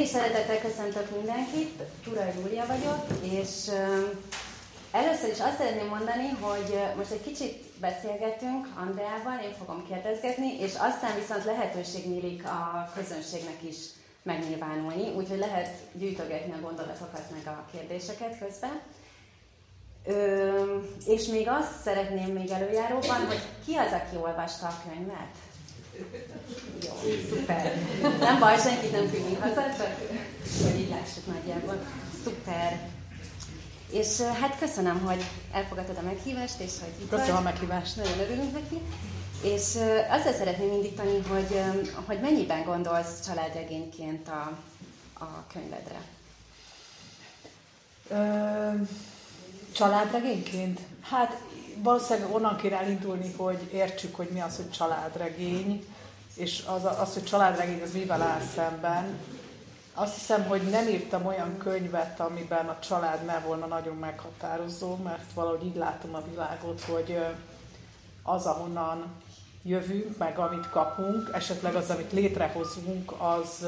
is szeretettel köszöntök mindenkit, Tura Júlia vagyok, és először is azt szeretném mondani, hogy most egy kicsit beszélgetünk Andreával, én fogom kérdezgetni, és aztán viszont lehetőség nyílik a közönségnek is megnyilvánulni, úgyhogy lehet gyűjtögetni a gondolatokat meg a kérdéseket közben. Ö, és még azt szeretném még előjáróban, hogy ki az, aki olvasta a könyvet? Jó, szuper. Nem baj, senkit nem küldünk haza, csak hogy így lássuk nagyjából. Szuper. És hát köszönöm, hogy elfogadtad a meghívást, és hogy itt Köszönöm vagy. a meghívást. Nagyon örülünk neki. És azzal szeretném indítani, hogy, hogy mennyiben gondolsz családregényként a, a könyvedre? Ö, családregényként? Hát valószínűleg onnan kéne elindulni, hogy értsük, hogy mi az, hogy családregény, és az, az hogy családregény az mivel áll szemben. Azt hiszem, hogy nem írtam olyan könyvet, amiben a család ne volna nagyon meghatározó, mert valahogy így látom a világot, hogy az, ahonnan jövünk, meg amit kapunk, esetleg az, amit létrehozunk, az,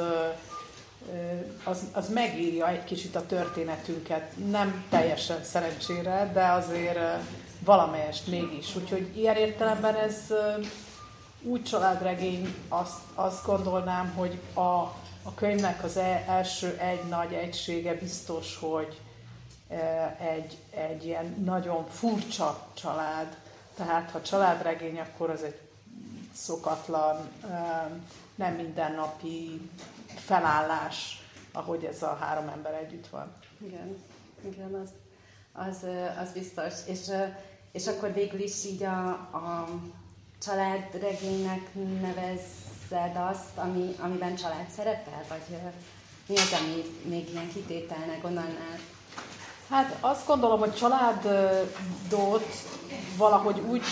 az, az megírja egy kicsit a történetünket. Nem teljesen szerencsére, de azért valamelyest mégis. Úgyhogy ilyen értelemben ez úgy családregény, azt, azt gondolnám, hogy a, a könyvnek az e, első egy nagy egysége biztos, hogy egy, egy ilyen nagyon furcsa család. Tehát ha családregény, akkor az egy szokatlan, nem mindennapi felállás, ahogy ez a három ember együtt van. Igen, igen, az, az, az biztos. És, és akkor végül is így a, a családregénynek nevezzed azt, ami, amiben család szerepel, vagy mi az, ami még ilyen kitételnek gondolnál? Hát azt gondolom, hogy családot valahogy úgy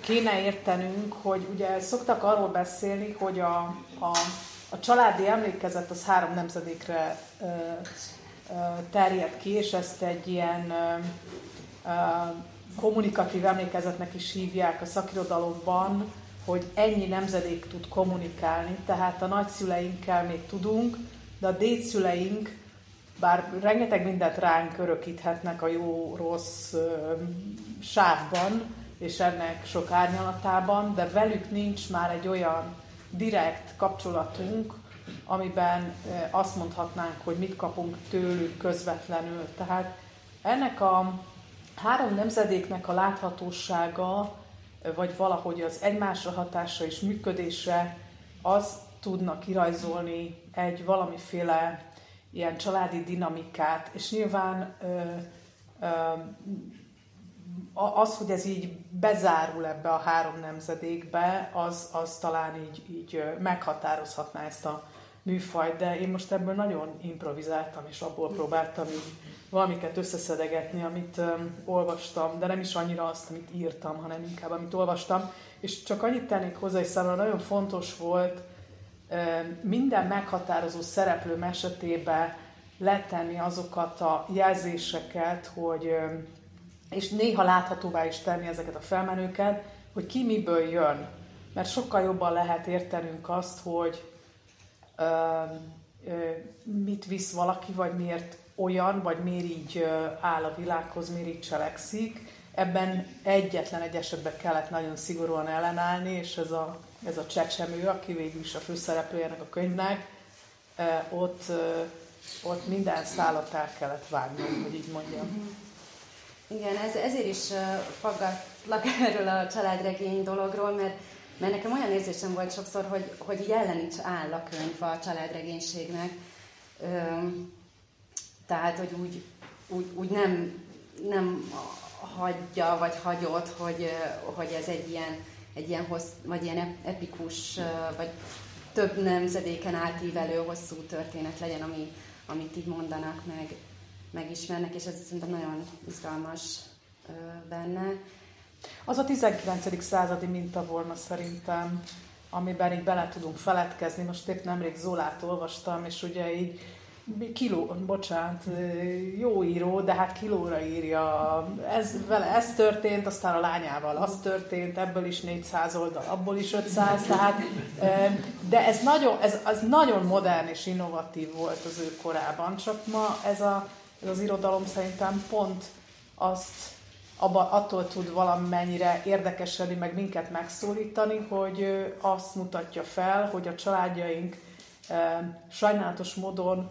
kéne értenünk, hogy ugye szoktak arról beszélni, hogy a, a, a családi emlékezet az három nemzedékre ö, ö, terjed ki, és ezt egy ilyen ö, kommunikatív emlékezetnek is hívják a szakirodalomban, hogy ennyi nemzedék tud kommunikálni, tehát a nagyszüleinkkel még tudunk, de a dédszüleink, bár rengeteg mindent ránk örökíthetnek a jó-rossz sávban, és ennek sok árnyalatában, de velük nincs már egy olyan direkt kapcsolatunk, amiben azt mondhatnánk, hogy mit kapunk tőlük közvetlenül. Tehát ennek a három nemzedéknek a láthatósága, vagy valahogy az egymásra hatása és működése, az tudna kirajzolni egy valamiféle ilyen családi dinamikát, és nyilván ö, ö, az, hogy ez így bezárul ebbe a három nemzedékbe, az, az talán így, így meghatározhatná ezt a műfajt, de én most ebből nagyon improvizáltam, és abból próbáltam így valamiket összeszedegetni, amit um, olvastam, de nem is annyira azt, amit írtam, hanem inkább amit olvastam. És csak annyit tennék hozzá, hogy számomra nagyon fontos volt um, minden meghatározó szereplő esetében letenni azokat a jelzéseket, hogy um, és néha láthatóvá is tenni ezeket a felmenőket, hogy ki miből jön. Mert sokkal jobban lehet értenünk azt, hogy ö, mit visz valaki, vagy miért olyan, vagy miért így áll a világhoz, miért így cselekszik. Ebben egyetlen egy esetben kellett nagyon szigorúan ellenállni, és ez a, ez a csecsemő, aki végül is a főszereplőjének a könyvnek, ott, ott minden szállat el kellett vágnom, hogy így mondjam. Mhm. Igen, ez, ezért is faggatlak erről a családregény dologról, mert, mert nekem olyan érzésem volt sokszor, hogy, hogy így ellen is áll a könyv a családregénységnek. Tehát, hogy úgy, úgy, úgy nem, nem hagyja, vagy hagyott, hogy, hogy ez egy ilyen, egy ilyen, hossz, vagy ilyen epikus, vagy több nemzedéken átívelő hosszú történet legyen, ami, amit így mondanak meg megismernek, és ez szerintem nagyon izgalmas benne. Az a 19. századi minta volna szerintem, amiben így bele tudunk feledkezni. Most épp nemrég Zolát olvastam, és ugye így kiló, bocsánat, jó író, de hát kilóra írja. Ez, vele ez történt, aztán a lányával az történt, ebből is 400 oldal, abból is 500, tehát de ez nagyon, ez, ez nagyon modern és innovatív volt az ő korában, csak ma ez, a, ez az irodalom szerintem pont azt abba, attól tud valamennyire érdekesedni, meg minket megszólítani, hogy azt mutatja fel, hogy a családjaink sajnálatos módon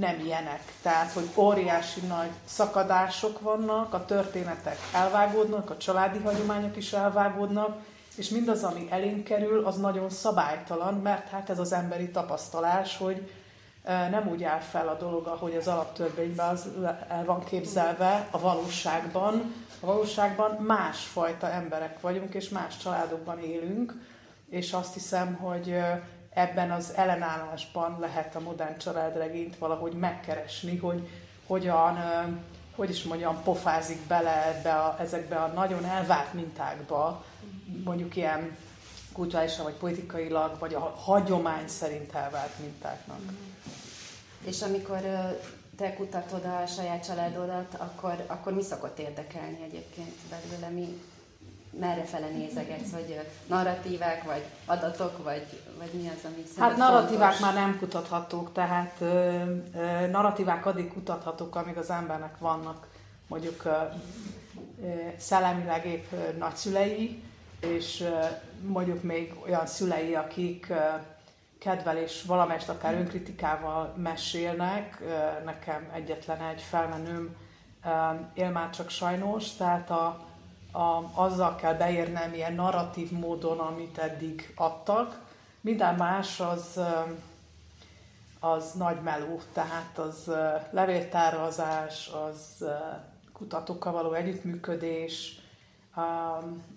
nem ilyenek. Tehát, hogy óriási nagy szakadások vannak, a történetek elvágódnak, a családi hagyományok is elvágódnak, és mindaz, ami elénk kerül, az nagyon szabálytalan, mert hát ez az emberi tapasztalás, hogy nem úgy áll fel a dolog, ahogy az alaptörvényben az el van képzelve a valóságban. A valóságban másfajta emberek vagyunk, és más családokban élünk, és azt hiszem, hogy ebben az ellenállásban lehet a modern családregényt valahogy megkeresni, hogy hogyan, hogy is mondjam, pofázik bele ebbe a, ezekbe a nagyon elvárt mintákba, mondjuk ilyen kulturálisan vagy politikailag, vagy a hagyomány szerint elvált mintáknak. És amikor te kutatod a saját családodat, akkor, akkor mi szokott érdekelni egyébként belőle? Mi, merre fele nézegetsz, hogy narratívák, vagy adatok, vagy, vagy mi az, ami Hát narratívák fontos? már nem kutathatók, tehát ö, ö, narratívák addig kutathatók, amíg az embernek vannak mondjuk ö, ö, szellemileg épp ö, nagyszülei, és ö, mondjuk még olyan szülei, akik ö, kedvel és valamelyest akár önkritikával mesélnek. Nekem egyetlen egy felmenőm él már csak sajnos, tehát a, a, azzal kell beérnem ilyen narratív módon, amit eddig adtak. Minden más az, az nagy meló, tehát az levéltározás, az kutatókkal való együttműködés,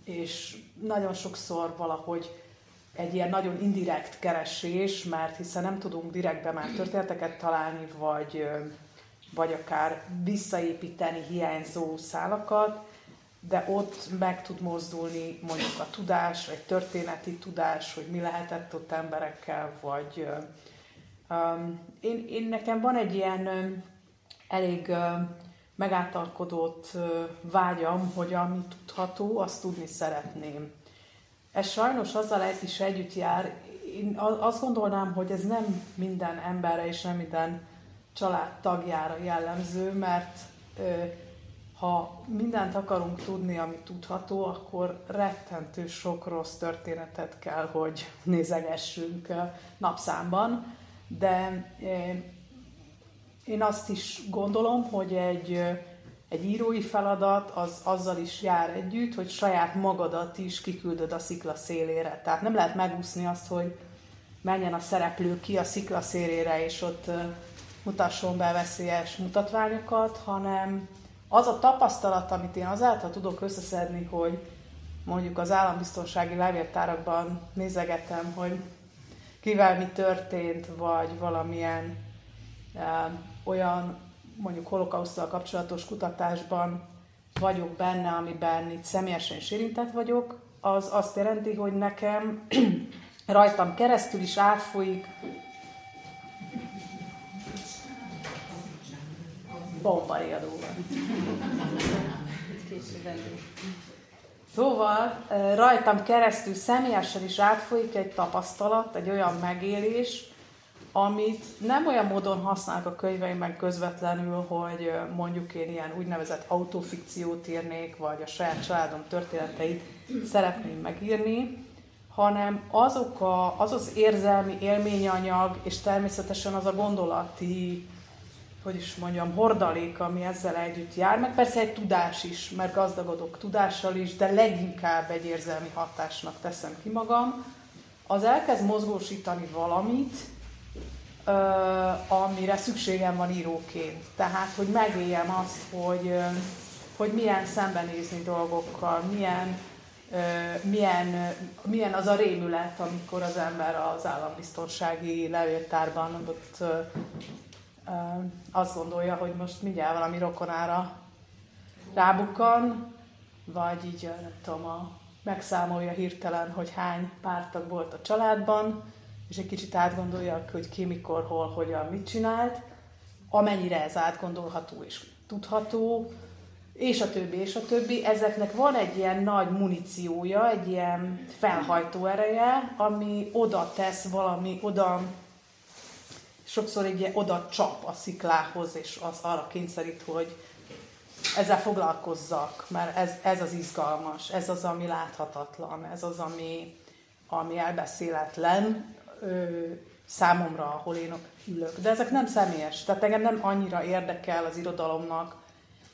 és nagyon sokszor valahogy egy ilyen nagyon indirekt keresés, mert hiszen nem tudunk direktbe már történeteket találni, vagy, vagy akár visszaépíteni hiányzó szálakat, de ott meg tud mozdulni mondjuk a tudás, egy történeti tudás, hogy mi lehetett ott emberekkel, vagy um, én, én nekem van egy ilyen um, elég um, megáltalkodott uh, vágyam, hogy ami tudható, azt tudni szeretném. Ez sajnos azzal is együtt jár, én azt gondolnám, hogy ez nem minden emberre és nem minden család tagjára jellemző, mert uh, ha mindent akarunk tudni, ami tudható, akkor rettentő sok rossz történetet kell, hogy nézegessünk napszámban. De én azt is gondolom, hogy egy, egy írói feladat az azzal is jár együtt, hogy saját magadat is kiküldöd a szikla szélére. Tehát nem lehet megúszni azt, hogy menjen a szereplő ki a szikla szélére, és ott mutasson be veszélyes mutatványokat, hanem az a tapasztalat, amit én azáltal tudok összeszedni, hogy mondjuk az állambiztonsági levéltárakban nézegetem, hogy kivel mi történt, vagy valamilyen e, olyan mondjuk holokausztal kapcsolatos kutatásban vagyok benne, amiben itt személyesen is érintett vagyok, az azt jelenti, hogy nekem rajtam keresztül is átfolyik bombariadóval. Szóval rajtam keresztül személyesen is átfolyik egy tapasztalat, egy olyan megélés, amit nem olyan módon használok a könyveimben közvetlenül, hogy mondjuk én ilyen úgynevezett autofikciót írnék, vagy a saját családom történeteit szeretném megírni, hanem azok a, az az érzelmi élményanyag, és természetesen az a gondolati hogy is mondjam, hordalék, ami ezzel együtt jár, meg persze egy tudás is, mert gazdagodok tudással is, de leginkább egy érzelmi hatásnak teszem ki magam, az elkezd mozgósítani valamit, amire szükségem van íróként. Tehát, hogy megéljem azt, hogy, hogy milyen szembenézni dolgokkal, milyen, milyen, milyen az a rémület, amikor az ember az állambiztonsági levéltárban ott azt gondolja, hogy most mindjárt valami rokonára rábukkan, vagy így nem tudom, a, megszámolja hirtelen, hogy hány pártag volt a családban, és egy kicsit átgondolja, hogy ki, mikor, hol, hogyan, mit csinált, amennyire ez átgondolható és tudható, és a többi, és a többi, ezeknek van egy ilyen nagy muníciója, egy ilyen felhajtó ereje, ami oda tesz valami, oda sokszor egy oda csap a sziklához, és az arra kényszerít, hogy ezzel foglalkozzak, mert ez, ez az izgalmas, ez az, ami láthatatlan, ez az, ami, ami elbeszéletlen ö, számomra, ahol én ülök. De ezek nem személyes, tehát engem nem annyira érdekel az irodalomnak,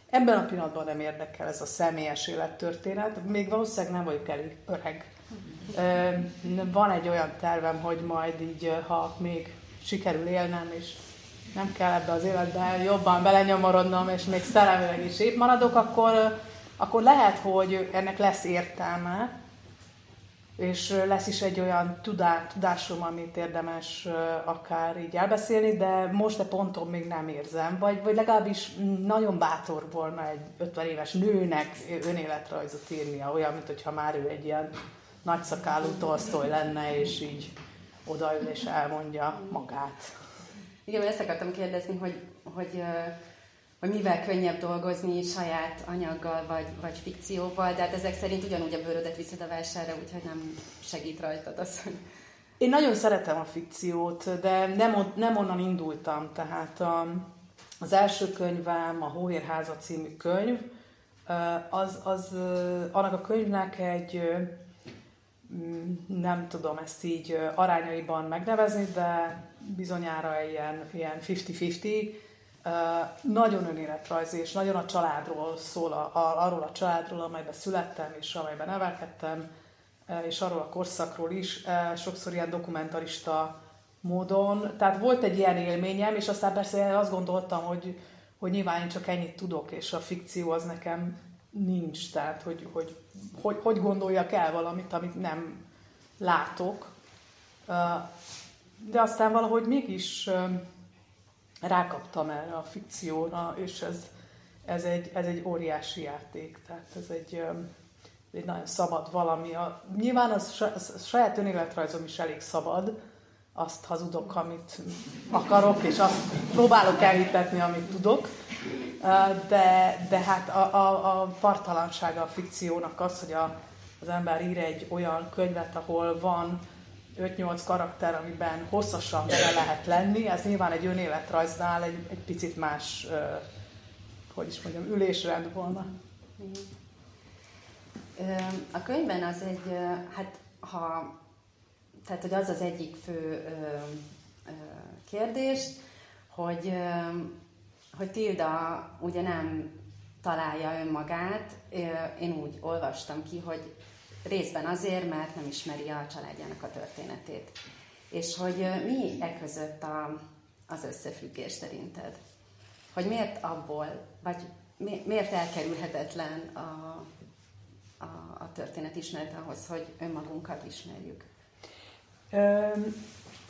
ebben a pillanatban nem érdekel ez a személyes élettörténet, még valószínűleg nem vagyok elég öreg. Ö, van egy olyan tervem, hogy majd így, ha még sikerül élnem, és nem kell ebbe az életbe jobban belenyomorodnom, és még szellemileg is épp maradok, akkor, akkor lehet, hogy ennek lesz értelme, és lesz is egy olyan tudá, tudásom, amit érdemes akár így elbeszélni, de most a ponton még nem érzem, vagy, vagy legalábbis nagyon bátor volna egy 50 éves nőnek önéletrajzot írnia, olyan, mint hogyha már ő egy ilyen nagyszakálú tolsztoly lenne, és így odaül és elmondja magát. Igen, ezt akartam kérdezni, hogy, hogy, hogy mivel könnyebb dolgozni saját anyaggal vagy, vagy fikcióval, de hát ezek szerint ugyanúgy a bőrödet viszed a vásárra, úgyhogy nem segít rajtad az, hogy... Én nagyon szeretem a fikciót, de nem, nem onnan indultam. Tehát a, az első könyvem, a Hóérháza című könyv, az, az, annak a könyvnek egy nem tudom ezt így arányaiban megnevezni, de bizonyára ilyen, ilyen 50-50. Nagyon önéletrajzi, és nagyon a családról szól, a, arról a családról, amelyben születtem, és amelyben nevelkedtem, és arról a korszakról is, sokszor ilyen dokumentarista módon. Tehát volt egy ilyen élményem, és aztán persze azt gondoltam, hogy, hogy nyilván én csak ennyit tudok, és a fikció az nekem nincs, tehát hogy, hogy, hogy, hogy gondoljak el valamit, amit nem látok. De aztán valahogy mégis rákaptam erre a fikcióra, és ez, ez, egy, ez egy óriási játék, tehát ez egy, egy nagyon szabad valami. A, nyilván az, az saját önéletrajzom is elég szabad, azt hazudok, amit akarok, és azt próbálok elhitetni, amit tudok. De, de hát a, a, a partalansága a fikciónak az, hogy a, az ember ír egy olyan könyvet, ahol van 5-8 karakter, amiben hosszasan bele lehet lenni. Ez nyilván egy önéletrajznál egy, egy picit más, hogy is mondjam, ülésrend volna. A könyvben az egy, hát ha tehát hogy az az egyik fő kérdés, hogy, hogy Tilda ugye nem találja önmagát. Én úgy olvastam ki, hogy részben azért, mert nem ismeri a családjának a történetét. És hogy mi e között a, az összefüggés szerinted? Hogy miért abból, vagy miért elkerülhetetlen a, a, a történet ismeret ahhoz, hogy önmagunkat ismerjük?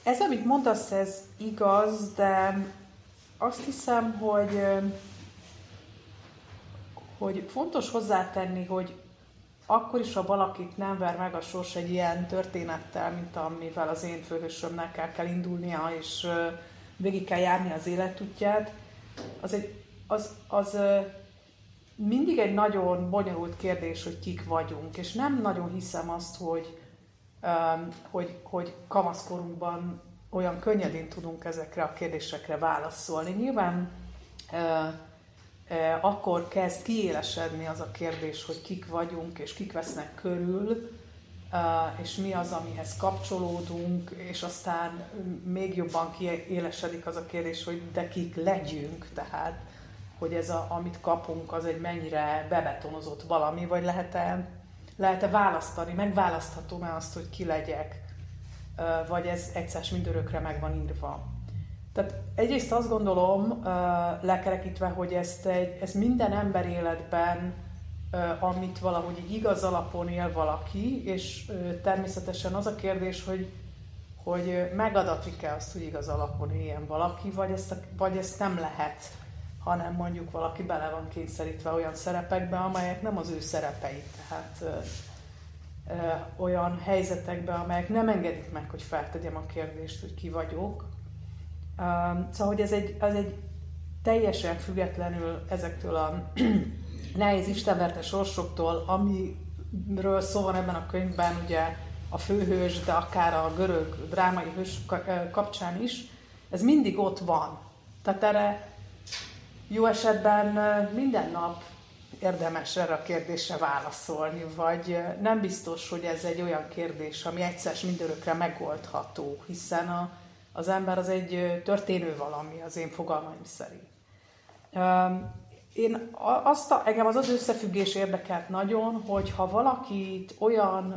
Ez, amit mondasz, ez igaz, de azt hiszem, hogy, hogy fontos hozzátenni, hogy akkor is, ha valakit nem ver meg a sors egy ilyen történettel, mint amivel az én főhősömnek el kell indulnia, és végig kell járni az életútját, az, egy, az, az mindig egy nagyon bonyolult kérdés, hogy kik vagyunk, és nem nagyon hiszem azt, hogy hogy, hogy kamaszkorunkban olyan könnyedén tudunk ezekre a kérdésekre válaszolni. Nyilván akkor kezd kiélesedni az a kérdés, hogy kik vagyunk, és kik vesznek körül, és mi az, amihez kapcsolódunk, és aztán még jobban kiélesedik az a kérdés, hogy de kik legyünk, tehát hogy ez, a, amit kapunk, az egy mennyire bebetonozott valami, vagy lehet-e lehet-e választani, megválaszthatom-e azt, hogy ki legyek, vagy ez egyszer mindörökre meg van írva. Tehát egyrészt azt gondolom, lekerekítve, hogy ezt, egy, ez minden ember életben, amit valahogy így igaz alapon él valaki, és természetesen az a kérdés, hogy, hogy megadatik-e azt, hogy igaz alapon éljen valaki, vagy ezt, vagy ezt nem lehet, hanem mondjuk valaki bele van kényszerítve olyan szerepekbe, amelyek nem az ő szerepei. Tehát olyan helyzetekbe, amelyek nem engedik meg, hogy feltegyem a kérdést, hogy ki vagyok. Szóval, hogy ez egy, az egy teljesen függetlenül ezektől a nehéz istenverte sorsoktól, amiről szó van ebben a könyvben, ugye a főhős, de akár a görög drámai hős kapcsán is, ez mindig ott van. Tehát erre jó esetben minden nap érdemes erre a kérdésre válaszolni, vagy nem biztos, hogy ez egy olyan kérdés, ami egyszer mindörökre megoldható, hiszen a, az ember az egy történő valami az én fogalmaim szerint. Én azt a, engem az az összefüggés érdekelt nagyon, hogy ha valakit olyan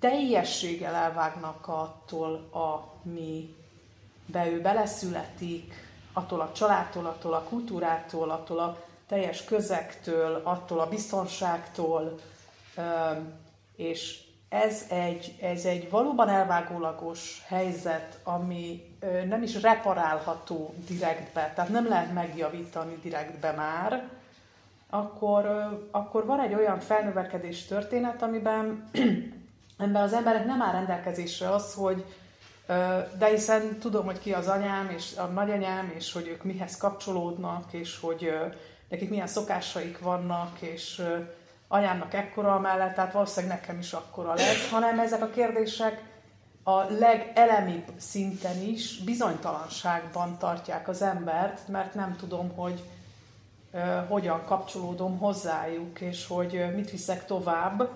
teljességgel elvágnak attól, amibe ő beleszületik, attól a családtól, attól a kultúrától, attól a teljes közegtől, attól a biztonságtól, és ez egy, ez egy valóban elvágólagos helyzet, ami nem is reparálható direktbe, tehát nem lehet megjavítani direktbe már, akkor, akkor van egy olyan felnövekedés történet, amiben, amiben az emberek nem áll rendelkezésre az, hogy de hiszen tudom, hogy ki az anyám és a nagyanyám, és hogy ők mihez kapcsolódnak, és hogy nekik milyen szokásaik vannak, és anyámnak ekkora mellett, tehát valószínűleg nekem is akkora lesz, hanem ezek a kérdések a legelemibb szinten is bizonytalanságban tartják az embert, mert nem tudom, hogy uh, hogyan kapcsolódom hozzájuk, és hogy uh, mit viszek tovább.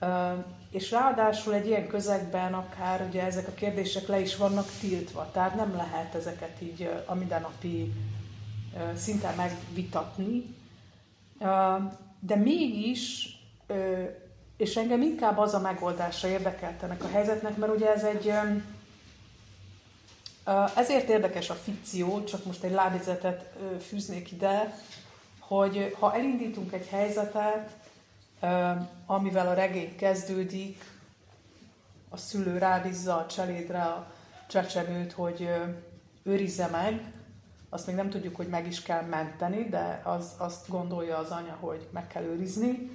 Uh, és ráadásul egy ilyen közegben akár ugye ezek a kérdések le is vannak tiltva, tehát nem lehet ezeket így a mindennapi szinten megvitatni. De mégis, és engem inkább az a megoldása érdekelt ennek a helyzetnek, mert ugye ez egy, ezért érdekes a fikció, csak most egy lábjegyzetet fűznék ide, hogy ha elindítunk egy helyzetet, amivel a regény kezdődik, a szülő rábízza a cselédre a csecsemőt, hogy őrizze meg, azt még nem tudjuk, hogy meg is kell menteni, de az, azt gondolja az anya, hogy meg kell őrizni.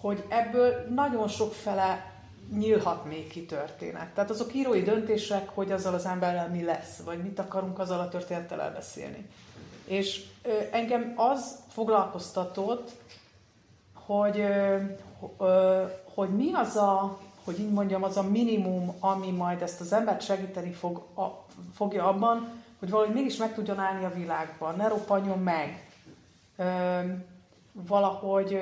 Hogy ebből nagyon sok fele nyílhat még ki történet. Tehát azok írói döntések, hogy azzal az emberrel mi lesz, vagy mit akarunk azzal a történettel elbeszélni. És engem az foglalkoztatott, hogy, hogy mi az a, hogy így mondjam, az a minimum, ami majd ezt az embert segíteni fog, a, fogja abban, hogy valahogy mégis meg tudjon állni a világban, ne roppanjon meg, ö, valahogy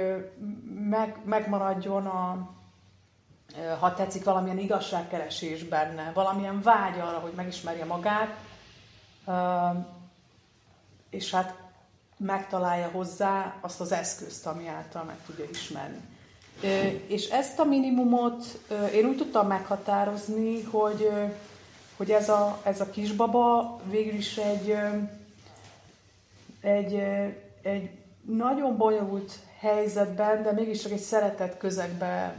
meg, megmaradjon a, ha tetszik, valamilyen igazságkeresés benne, valamilyen vágy arra, hogy megismerje magát, és hát megtalálja hozzá azt az eszközt, ami által meg tudja ismerni. És ezt a minimumot én úgy tudtam meghatározni, hogy hogy ez a, ez a kisbaba végül is egy, egy, egy nagyon bonyolult helyzetben, de mégis egy szeretett közegbe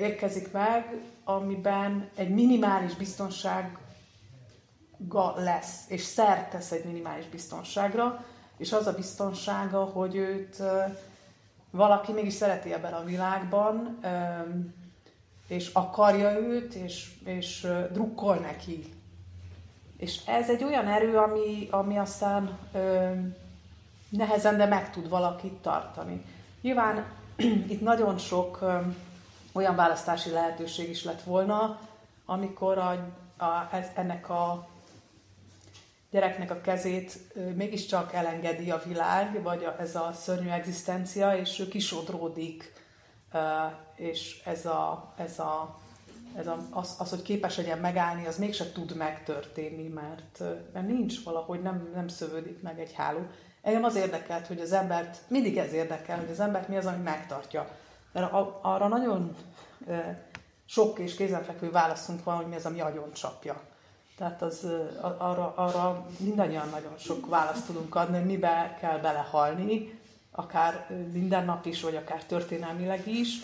érkezik meg, amiben egy minimális biztonság lesz, és szert tesz egy minimális biztonságra, és az a biztonsága, hogy őt valaki mégis szereti ebben a világban, és akarja őt, és, és drukkol neki, és ez egy olyan erő, ami, ami aztán ö, nehezen, de meg tud valakit tartani. Nyilván itt nagyon sok olyan választási lehetőség is lett volna, amikor a, a, ez, ennek a gyereknek a kezét mégiscsak elengedi a világ, vagy a, ez a szörnyű egzisztencia, és ő kisodródik, és ez a, ez a ez a, az, az, hogy képes legyen megállni, az mégse tud megtörténni, mert, mert nincs valahogy, nem, nem szövődik meg egy háló. Engem az érdekelt, hogy az embert, mindig ez érdekel, hogy az embert mi az, ami megtartja. Mert arra nagyon sok és kézenfekvő válaszunk van, hogy mi az, ami agyon csapja. Tehát az, arra, arra mindannyian nagyon sok választ tudunk adni, hogy mibe kell belehalni, akár minden nap is, vagy akár történelmileg is,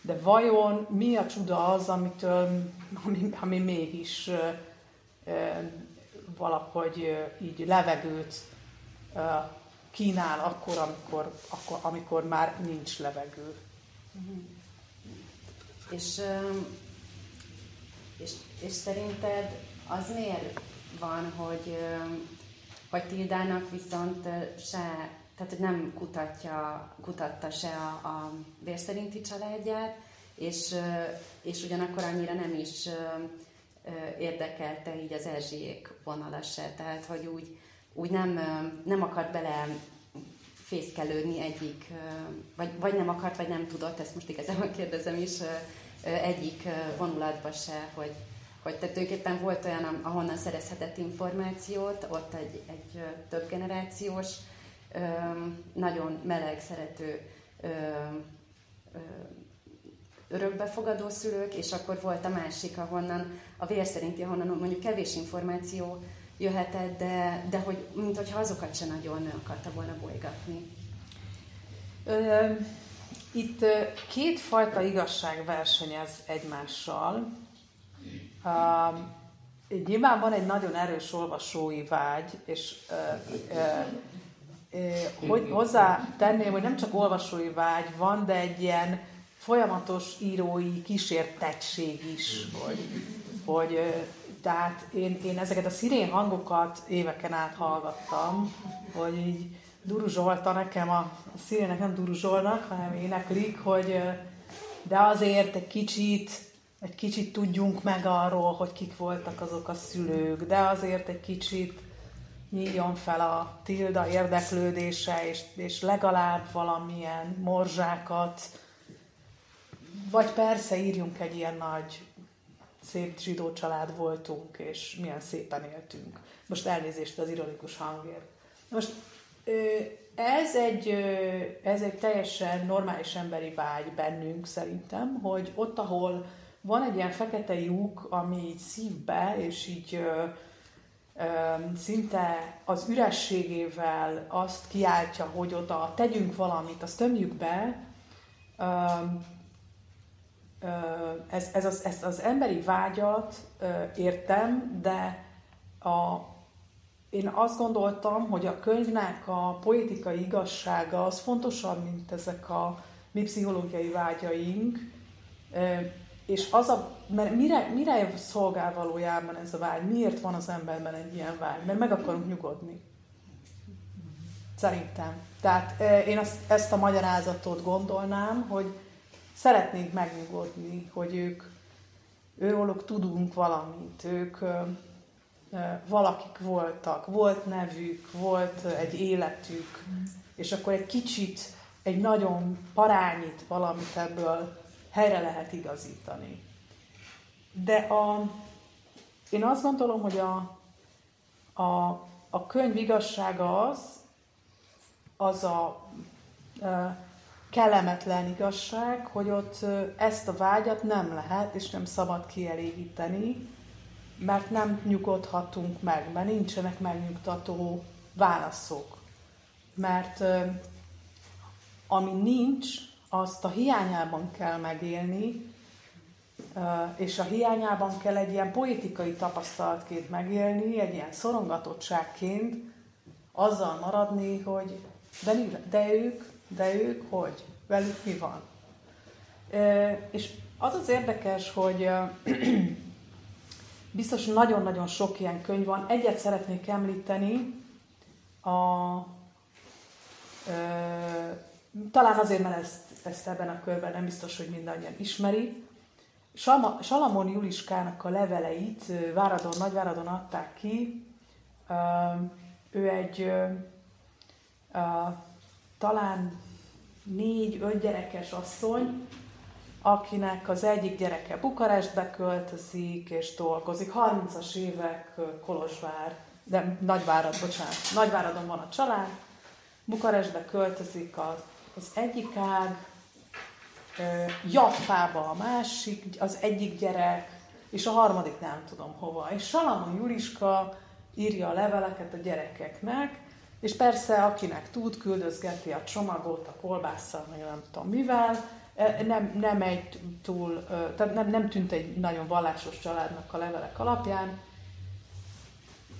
de vajon mi a csuda az, amitől, ami, ami mégis valahogy így levegőt kínál akkor, amikor, akkor, amikor már nincs levegő. És, és, és szerinted az miért van, hogy, hogy Tildának viszont se tehát nem kutatja, kutatta se a, a vérszerinti családját, és, és ugyanakkor annyira nem is érdekelte így az Erzsiék vonala se, tehát hogy úgy, úgy nem, nem akart bele fészkelődni egyik, vagy, vagy nem akart, vagy nem tudott, ezt most igazából kérdezem is, egyik vonulatba se, hogy, hogy tulajdonképpen volt olyan, ahonnan szerezhetett információt, ott egy, egy több generációs, nagyon meleg, szerető örökbefogadó szülők, és akkor volt a másik, ahonnan a vér szerinti, ahonnan mondjuk kevés információ jöhetett, de, de hogy, mint hogyha azokat se nagyon akarta volna bolygatni. Itt kétfajta igazság versenyez egymással. Nyilván van egy nagyon erős olvasói vágy, és hogy hozzá tenném, hogy nem csak olvasói vágy van, de egy ilyen folyamatos írói kísértettség is, hogy, hogy tehát én, én ezeket a szirén hangokat éveken át hallgattam, hogy így Duru Zsolta nekem, a, a szirének nem Duru Zsolnak, hanem éneklik, hogy de azért egy kicsit, egy kicsit tudjunk meg arról, hogy kik voltak azok a szülők, de azért egy kicsit nyíljon fel a tilda érdeklődése, és, és legalább valamilyen morzsákat, vagy persze írjunk egy ilyen nagy, szép zsidó család voltunk, és milyen szépen éltünk. Most elnézést az ironikus hangért. Most ez egy, ez egy teljesen normális emberi vágy bennünk szerintem, hogy ott, ahol van egy ilyen fekete lyuk, ami így szívbe, és így szinte az ürességével azt kiáltja, hogy oda tegyünk valamit, azt tömjük be, ez, ez az, ezt az emberi vágyat értem, de a, én azt gondoltam, hogy a könyvnek a politikai igazsága az fontosabb, mint ezek a mi pszichológiai vágyaink, és az a, mert mire, mire szolgál valójában ez a vágy? Miért van az emberben egy ilyen vágy? Mert meg akarunk nyugodni. Szerintem. Tehát én azt, ezt a magyarázatot gondolnám, hogy szeretnénk megnyugodni, hogy ők, őróluk tudunk valamit, ők valakik voltak, volt nevük, volt egy életük, és akkor egy kicsit, egy nagyon parányit valamit ebből helyre lehet igazítani. De a, én azt gondolom, hogy a, a, a könyv igazsága az, az a, a kellemetlen igazság, hogy ott ezt a vágyat nem lehet és nem szabad kielégíteni, mert nem nyugodhatunk meg, mert nincsenek megnyugtató válaszok. Mert ami nincs, azt a hiányában kell megélni, és a hiányában kell egy ilyen politikai tapasztalatként megélni, egy ilyen szorongatottságként azzal maradni, hogy de, de ők, de ők hogy? Velük mi van? És az az érdekes, hogy biztos nagyon-nagyon sok ilyen könyv van. Egyet szeretnék említeni, a, talán azért, mert ezt, ezt ebben a körben nem biztos, hogy mindannyian ismeri. Salma, Salamon Juliskának a leveleit Váradon, Nagyváradon adták ki. Ő egy talán négy-öt gyerekes asszony, akinek az egyik gyereke Bukarestbe költözik és dolgozik. 30-as évek Kolozsvár, de Nagyvárad, bocsánat, Nagyváradon van a család, Bukarestbe költözik az az egyik ág, Jaffába a másik, az egyik gyerek, és a harmadik nem tudom hova. És Salamon Juliska írja a leveleket a gyerekeknek, és persze akinek tud, küldözgeti a csomagot, a kolbásszal, meg nem tudom mivel, nem, nem egy túl, tehát nem, nem tűnt egy nagyon vallásos családnak a levelek alapján,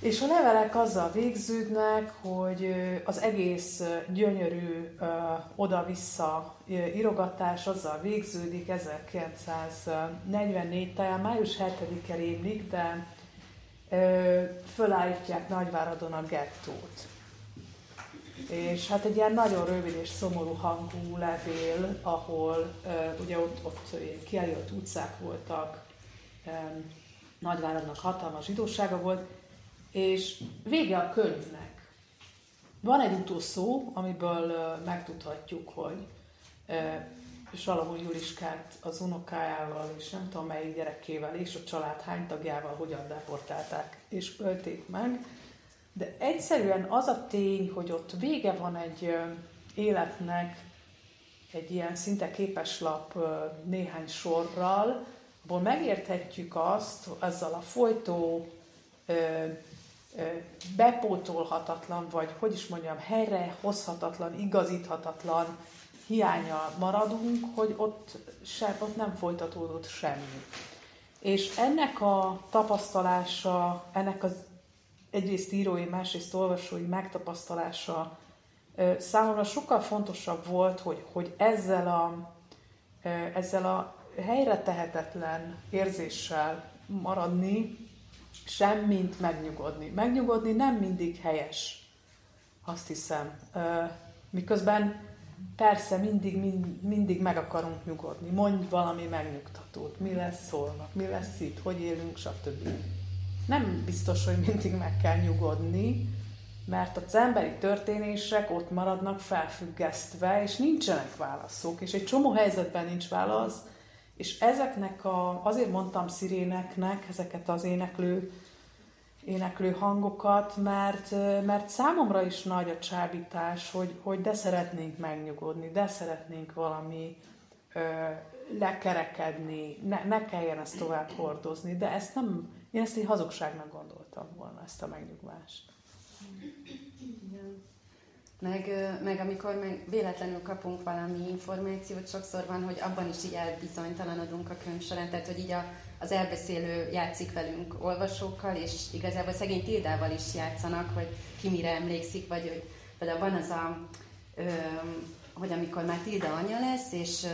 és a levelek azzal végződnek, hogy az egész gyönyörű oda-vissza írogatás azzal végződik 1944, talán május 7-e rémlik, de fölállítják Nagyváradon a gettót. és hát egy ilyen nagyon rövid és szomorú hangú levél, ahol ugye ott, ott kijelölt utcák voltak, nagyváradnak hatalmas zsidósága volt, és vége a könyvnek. Van egy utószó, amiből megtudhatjuk, hogy Salamon Juliskát az unokájával, és nem tudom melyik gyerekével, és a család hány tagjával hogyan deportálták és ölték meg. De egyszerűen az a tény, hogy ott vége van egy életnek, egy ilyen szinte képeslap néhány sorral, abból megérthetjük azt, ezzel a folytó, bepótolhatatlan, vagy hogy is mondjam, helyre hozhatatlan, igazíthatatlan hiánya maradunk, hogy ott, se, ott nem folytatódott semmi. És ennek a tapasztalása, ennek az egyrészt írói, másrészt olvasói megtapasztalása számomra sokkal fontosabb volt, hogy, hogy ezzel a, ezzel a helyre tehetetlen érzéssel maradni, semmint megnyugodni. Megnyugodni nem mindig helyes, azt hiszem. Miközben persze mindig, mind, mindig meg akarunk nyugodni. Mondj valami megnyugtatót. Mi lesz szólnak, mi lesz itt, hogy élünk, stb. Nem biztos, hogy mindig meg kell nyugodni, mert az emberi történések ott maradnak felfüggesztve, és nincsenek válaszok, és egy csomó helyzetben nincs válasz, és ezeknek a, azért mondtam sziréneknek, ezeket az éneklő éneklő hangokat, mert, mert számomra is nagy a csábítás, hogy, hogy de szeretnénk megnyugodni, de szeretnénk valami ö, lekerekedni, ne, ne kelljen ezt tovább hordozni, de ezt nem, én ezt egy hazugságnak gondoltam volna, ezt a megnyugvást. Meg, meg amikor meg véletlenül kapunk valami információt, sokszor van, hogy abban is így elbizonytalanodunk a könyv során, tehát hogy így a, az elbeszélő játszik velünk olvasókkal, és igazából szegény Tildával is játszanak, hogy ki mire emlékszik, vagy hogy például van az a, hogy amikor már Tilda anya lesz, és,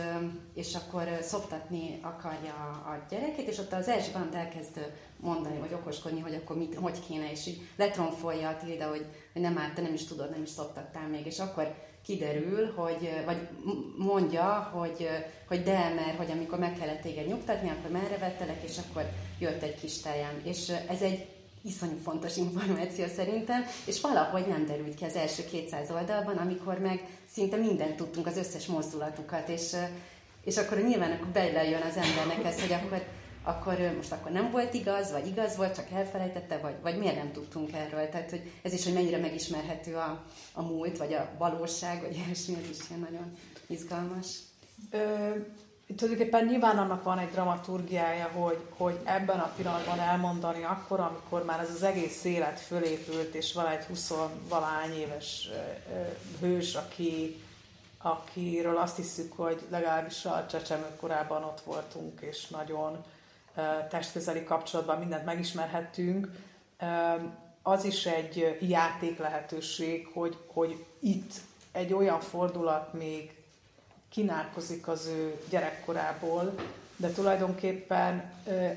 és akkor szoptatni akarja a gyereket, és ott az valamit elkezd mondani, vagy okoskodni, hogy akkor mit, hogy kéne, és így letronfolja a Tilda, hogy, hogy nem már te nem is tudod, nem is szoptattál még, és akkor kiderül, hogy, vagy mondja, hogy, hogy de, mert hogy amikor meg kellett téged nyugtatni, akkor merre vettelek, és akkor jött egy kis tejem. És ez egy iszonyú fontos információ szerintem, és valahogy nem derült ki az első 200 oldalban, amikor meg szinte mindent tudtunk, az összes mozdulatukat, és, és akkor nyilván akkor belejön az embernek ez, hogy akkor akkor most akkor nem volt igaz, vagy igaz volt, csak elfelejtette, vagy, vagy miért nem tudtunk erről. Tehát hogy ez is, hogy mennyire megismerhető a, a múlt, vagy a valóság, vagy ilyesmi, ez is ilyen nagyon izgalmas. Tulajdonképpen nyilván annak van egy dramaturgiája, hogy, hogy ebben a pillanatban elmondani akkor, amikor már ez az egész élet fölépült, és van egy 20 valány éves hős, aki, akiről azt hiszük, hogy legalábbis a csecsemő korában ott voltunk, és nagyon testközeli kapcsolatban mindent megismerhettünk, az is egy játék lehetőség, hogy, hogy itt egy olyan fordulat még kínálkozik az ő gyerekkorából, de tulajdonképpen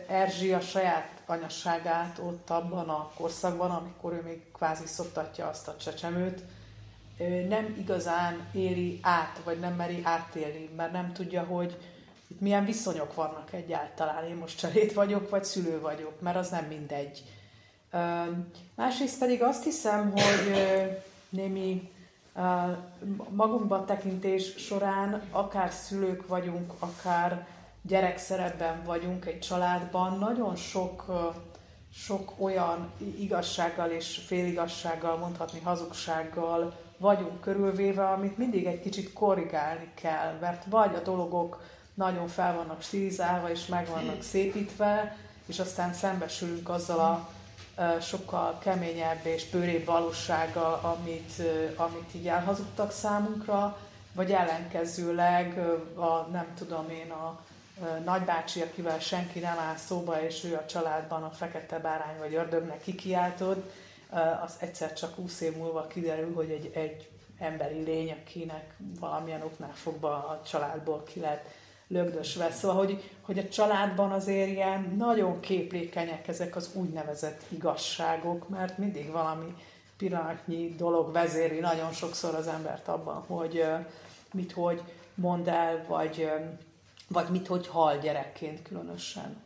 Erzsi a saját anyasságát ott abban a korszakban, amikor ő még kvázi szoktatja azt a csecsemőt, nem igazán éli át, vagy nem meri átélni, mert nem tudja, hogy itt milyen viszonyok vannak egyáltalán. Én most cserét vagyok, vagy szülő vagyok, mert az nem mindegy. Másrészt pedig azt hiszem, hogy némi magunkban tekintés során akár szülők vagyunk, akár gyerekszerepben vagyunk egy családban, nagyon sok, sok olyan igazsággal és féligassággal, mondhatni hazugsággal vagyunk körülvéve, amit mindig egy kicsit korrigálni kell, mert vagy a dolgok nagyon fel vannak stilizálva és meg vannak szépítve, és aztán szembesülünk azzal a sokkal keményebb és bőrébb valósággal, amit, amit így elhazudtak számunkra, vagy ellenkezőleg a, nem tudom én, a nagybácsi, akivel senki nem áll szóba, és ő a családban a fekete bárány vagy ördögnek kikiáltod, az egyszer csak 20 év múlva kiderül, hogy egy, egy emberi lény, akinek valamilyen oknál fogva a családból ki lehet lögdösve. Szóval, hogy, hogy a családban azért ilyen nagyon képlékenyek ezek az úgynevezett igazságok, mert mindig valami pillanatnyi dolog vezéri nagyon sokszor az embert abban, hogy mit hogy mond el, vagy, vagy mit hogy hal gyerekként különösen.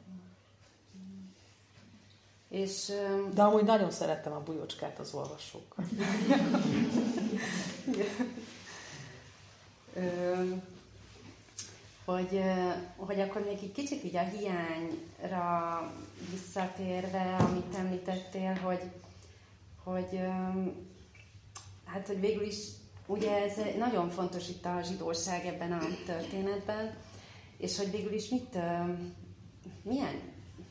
És, De amúgy nagyon szerettem a bujocskát az olvasók. hogy, hogy akkor még egy kicsit így a hiányra visszatérve, amit említettél, hogy, hogy hát, hogy végül is ugye ez nagyon fontos itt a zsidóság ebben a történetben, és hogy végül is mit, milyen,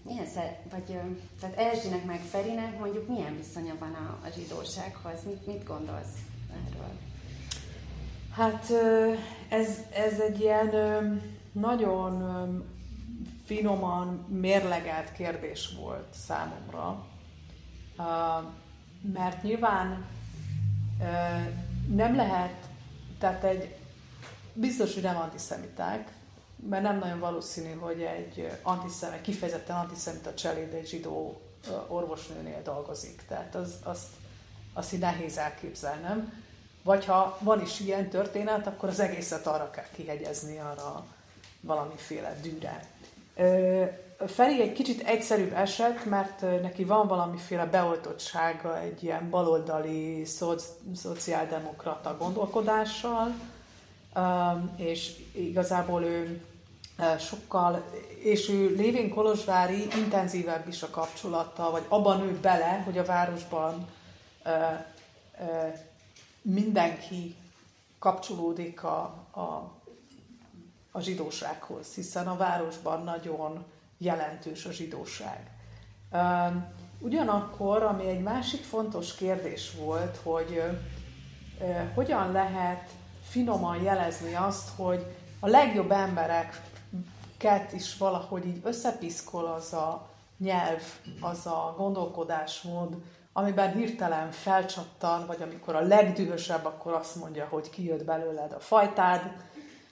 milyen szer, vagy tehát Erzsinek meg Ferinek mondjuk milyen viszonya van a, a zsidósághoz, mit, mit gondolsz erről? Hát ez, ez egy ilyen nagyon finoman mérlegelt kérdés volt számomra, mert nyilván nem lehet, tehát egy biztos, hogy nem antiszemiták, mert nem nagyon valószínű, hogy egy antiszemita, kifejezetten antiszemita cseléd egy zsidó orvosnőnél dolgozik. Tehát az, azt, azt így nehéz elképzelnem. Vagy ha van is ilyen történet, akkor az egészet arra kell kihegyezni, arra valamiféle dűre. Feri egy kicsit egyszerűbb eset, mert neki van valamiféle beoltottsága egy ilyen baloldali szoci, szociáldemokrata gondolkodással, és igazából ő sokkal, és ő lévén Kolozsvári intenzívebb is a kapcsolata, vagy abban nőtt bele, hogy a városban mindenki kapcsolódik a, a, a zsidósághoz, hiszen a városban nagyon jelentős a zsidóság. Ugyanakkor, ami egy másik fontos kérdés volt, hogy hogyan lehet finoman jelezni azt, hogy a legjobb embereket is valahogy így összepiszkol az a nyelv, az a gondolkodásmód, amiben hirtelen felcsattan, vagy amikor a legdühösebb, akkor azt mondja, hogy kijött belőled a fajtád,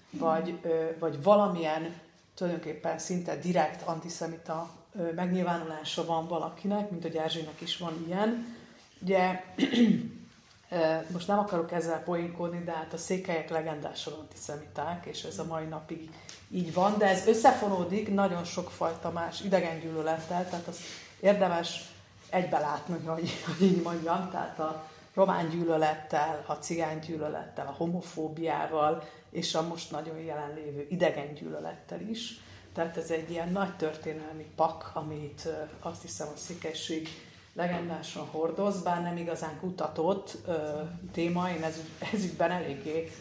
vagy, vagy valamilyen tulajdonképpen szinte direkt antiszemita megnyilvánulása van valakinek, mint a Erzsének is van ilyen. Ugye most nem akarok ezzel poénkodni, de hát a székelyek legendásan antiszemiták, és ez a mai napig így van, de ez összefonódik nagyon sokfajta más idegengyűlölettel, tehát az érdemes egybe látni, hogy, hogy így mondjam, tehát a román gyűlölettel, a cigány gyűlölettel, a homofóbiával, és a most nagyon jelenlévő idegen gyűlölettel is. Tehát ez egy ilyen nagy történelmi pak, amit azt hiszem a székesség legendásan hordoz, bár nem igazán kutatott ö, téma, én ez, ezügyben eléggé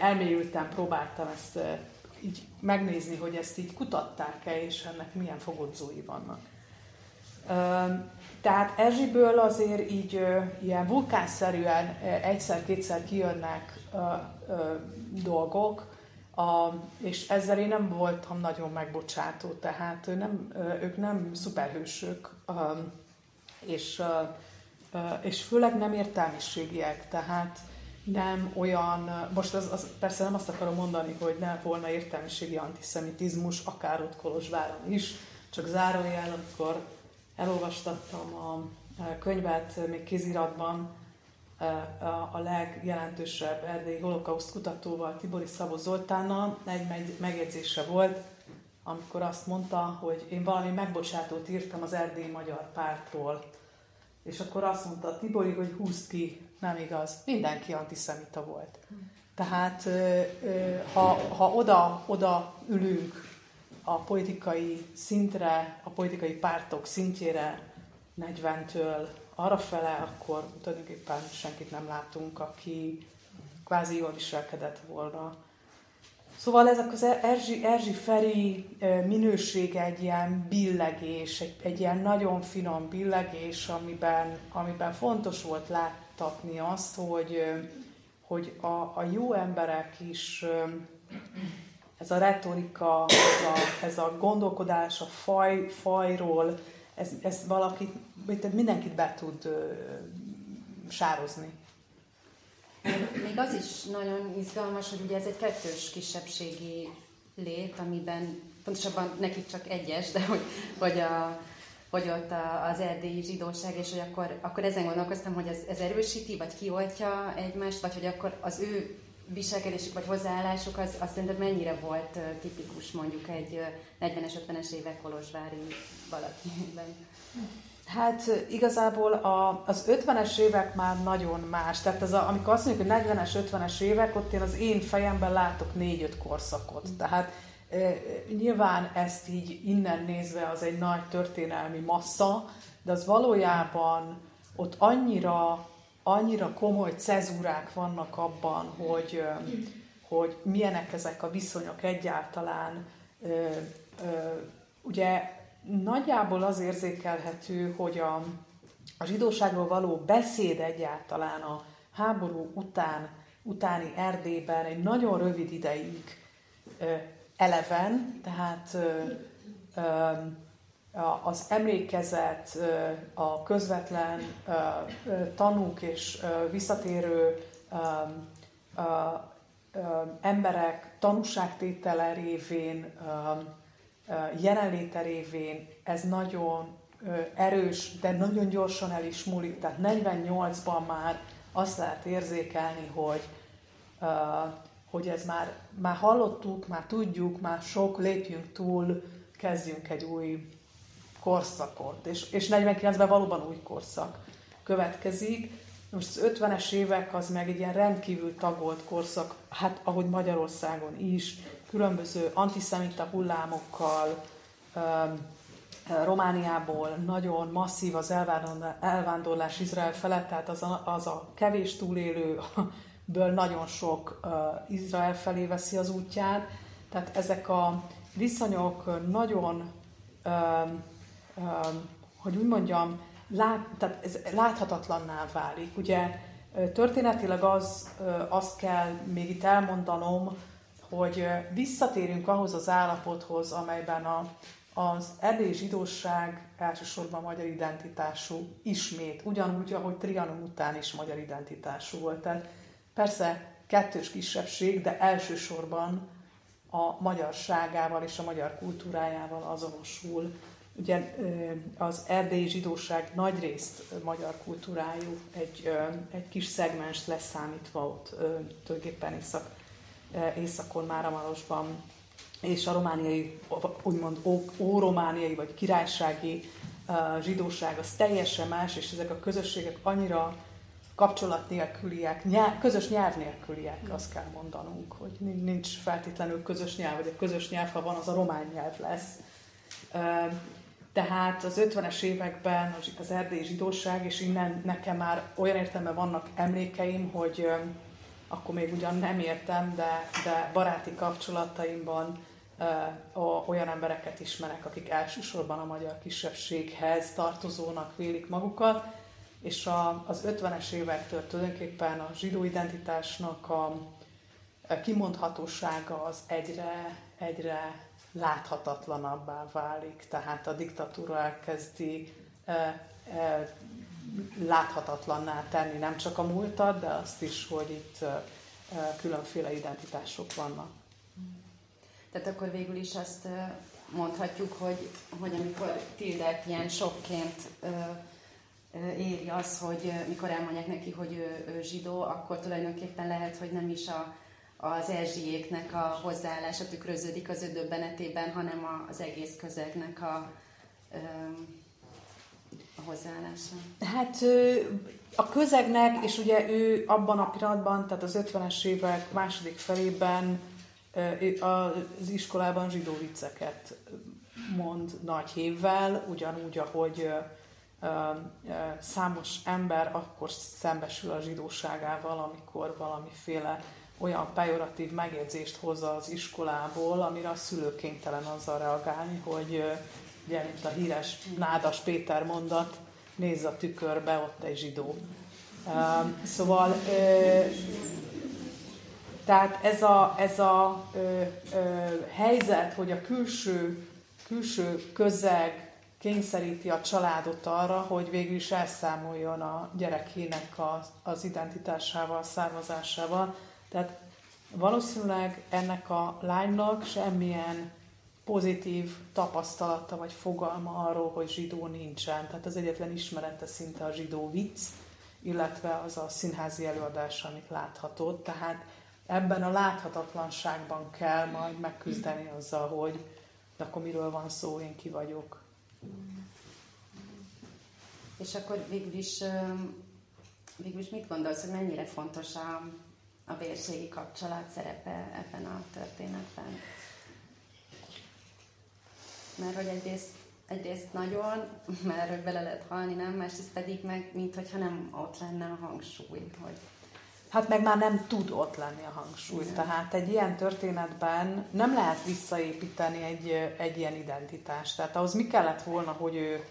elmélyültem, próbáltam ezt így megnézni, hogy ezt így kutatták-e, és ennek milyen fogodzói vannak. Tehát Erzsiből azért így ilyen vulkánszerűen egyszer-kétszer kijönnek ö, ö, dolgok, a, és ezzel én nem voltam nagyon megbocsátó, tehát ő nem, ők nem szuperhősök, és, és főleg nem értelmiségiek, tehát nem olyan, most az, az, persze nem azt akarom mondani, hogy ne volna értelmiségi antiszemitizmus, akár ott Kolozsváron is, csak zárójel, amikor elolvastattam a könyvet még kéziratban, a legjelentősebb erdélyi holokauszt kutatóval, Tibori Szabó Zoltánnal. Egy megjegyzése volt, amikor azt mondta, hogy én valami megbocsátót írtam az erdélyi magyar pártról, és akkor azt mondta Tibori, hogy húzd ki, nem igaz, mindenki antiszemita volt. Tehát ha, ha oda, oda ülünk a politikai szintre, a politikai pártok szintjére 40-től arra fele, akkor tulajdonképpen senkit nem látunk, aki kvázi jól viselkedett volna. Szóval ezek az Erzsi, Erzsi Feri minősége egy ilyen billegés, egy, egy ilyen nagyon finom billegés, amiben, amiben fontos volt láttatni azt, hogy, hogy a, a jó emberek is, ez a retorika, ez a, ez a gondolkodás a faj, fajról, ez, ez valakit, mindenkit be tud ö, sározni. Még az is nagyon izgalmas, hogy ugye ez egy kettős kisebbségi lét, amiben pontosabban nekik csak egyes, de hogy, hogy a, hogy ott az erdélyi zsidóság, és hogy akkor, akkor ezen gondolkoztam, hogy ez, ez erősíti, vagy kioltja egymást, vagy hogy akkor az ő viselkedésük vagy hozzáállásuk, az, azt szerinted mennyire volt tipikus mondjuk egy 40-es, 50-es évek kolozsvári valakiben? Hát igazából a, az 50-es évek már nagyon más. Tehát ez a, amikor azt mondjuk, hogy 40-es, 50-es évek, ott én az én fejemben látok 4-5 korszakot. Tehát e, nyilván ezt így innen nézve az egy nagy történelmi massza, de az valójában ott annyira, annyira komoly cezúrák vannak abban, hogy, hogy milyenek ezek a viszonyok egyáltalán. Ugye nagyjából az érzékelhető, hogy a, a zsidóságról való beszéd egyáltalán a háború után, utáni Erdélyben egy nagyon rövid ideig eleven, tehát az emlékezet, a közvetlen tanúk és visszatérő emberek tanúságtétele révén jelenléte révén ez nagyon erős, de nagyon gyorsan el is múlik. Tehát 48-ban már azt lehet érzékelni, hogy, hogy ez már, már hallottuk, már tudjuk, már sok, lépjünk túl, kezdjünk egy új korszakot. És, és 49-ben valóban új korszak következik. Most az 50-es évek az meg egy ilyen rendkívül tagolt korszak, hát ahogy Magyarországon is, különböző antiszemita hullámokkal, Romániából nagyon masszív az elvándorlás Izrael felett, tehát az a, az a kevés túlélőből nagyon sok Izrael felé veszi az útját. Tehát ezek a viszonyok nagyon, hogy úgy mondjam, lát, tehát ez láthatatlanná válik. Ugye történetileg az, azt kell még itt elmondanom, hogy visszatérünk ahhoz az állapothoz, amelyben a, az erdélyi zsidóság elsősorban magyar identitású ismét, ugyanúgy, ahogy Trianon után is magyar identitású volt. Tehát persze kettős kisebbség, de elsősorban a magyarságával és a magyar kultúrájával azonosul. Ugye az erdélyi zsidóság nagyrészt magyar kultúrájú, egy, egy kis szegmens leszámítva ott tulajdonképpen Észak északon, Máramarosban, és a romániai, úgymond óromániai vagy királysági zsidóság az teljesen más, és ezek a közösségek annyira kapcsolat nélküliek, nyelv, közös nyelv nélküliek, azt kell mondanunk, hogy nincs feltétlenül közös nyelv, vagy a közös nyelv, ha van, az a román nyelv lesz. Eh, tehát az 50-es években az erdélyi zsidóság, és innen nekem már olyan értelme vannak emlékeim, hogy akkor még ugyan nem értem, de, de baráti kapcsolataimban olyan embereket ismerek, akik elsősorban a magyar kisebbséghez tartozónak vélik magukat, és a, az 50-es évektől tulajdonképpen a zsidó identitásnak a kimondhatósága az egyre, egyre láthatatlanabbá válik, tehát a diktatúra elkezdi láthatatlanná tenni nem csak a múltat, de azt is, hogy itt különféle identitások vannak. Tehát akkor végül is azt mondhatjuk, hogy, hogy amikor Tildert ilyen sokként éri az, hogy mikor elmondják neki, hogy ő, ő zsidó, akkor tulajdonképpen lehet, hogy nem is a, az Erzsiéknek a hozzáállása tükröződik az ő döbbenetében, hanem az egész közegnek a, a hozzáállása? Hát a közegnek, és ugye ő abban a pillanatban, tehát az 50-es évek második felében az iskolában zsidó vicceket mond nagy hévvel, ugyanúgy, ahogy számos ember akkor szembesül a zsidóságával, amikor valamiféle olyan pejoratív megjegyzést hozza az iskolából, amire a szülő kénytelen azzal reagálni, hogy ugye, mint a híres Nádas Péter mondat, nézz a tükörbe, ott egy zsidó. Szóval, tehát ez a, ez a helyzet, hogy a külső, külső közeg kényszeríti a családot arra, hogy végül is elszámoljon a gyerekének az, az identitásával, származásával. Tehát valószínűleg ennek a lánynak semmilyen pozitív tapasztalata vagy fogalma arról, hogy zsidó nincsen. Tehát az egyetlen ismerete szinte a zsidó vicc, illetve az a színházi előadás, amit láthatod. Tehát ebben a láthatatlanságban kell majd megküzdeni azzal, hogy de akkor miről van szó, én ki vagyok. És akkor végül is, végül is mit gondolsz, hogy mennyire fontos a, a vérségi kapcsolat szerepe ebben a történetben? Mert hogy egyrészt, egyrészt nagyon, mert bele lehet halni, nem? Másrészt pedig meg, mint hogyha nem ott lenne a hangsúly, hogy Hát meg már nem tud ott lenni a hangsúly. Igen. Tehát egy ilyen történetben nem lehet visszaépíteni egy, egy ilyen identitást. Tehát ahhoz mi kellett volna, hogy ő,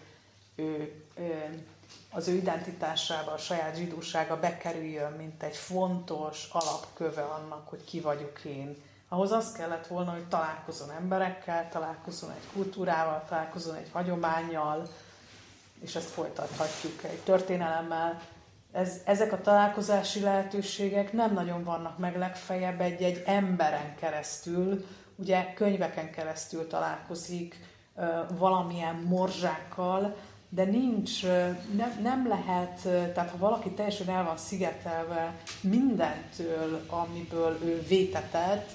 ő, ő az ő identitásába, a saját zsidósága bekerüljön, mint egy fontos alapköve annak, hogy ki vagyok én. Ahhoz az kellett volna, hogy találkozon emberekkel, találkozon egy kultúrával, találkozon egy hagyományjal, és ezt folytathatjuk egy történelemmel, ez, ezek a találkozási lehetőségek nem nagyon vannak meg legfeljebb egy-egy emberen keresztül, ugye könyveken keresztül találkozik valamilyen morzsákkal, de nincs, nem, nem lehet, tehát ha valaki teljesen el van szigetelve mindentől, amiből ő vétetett,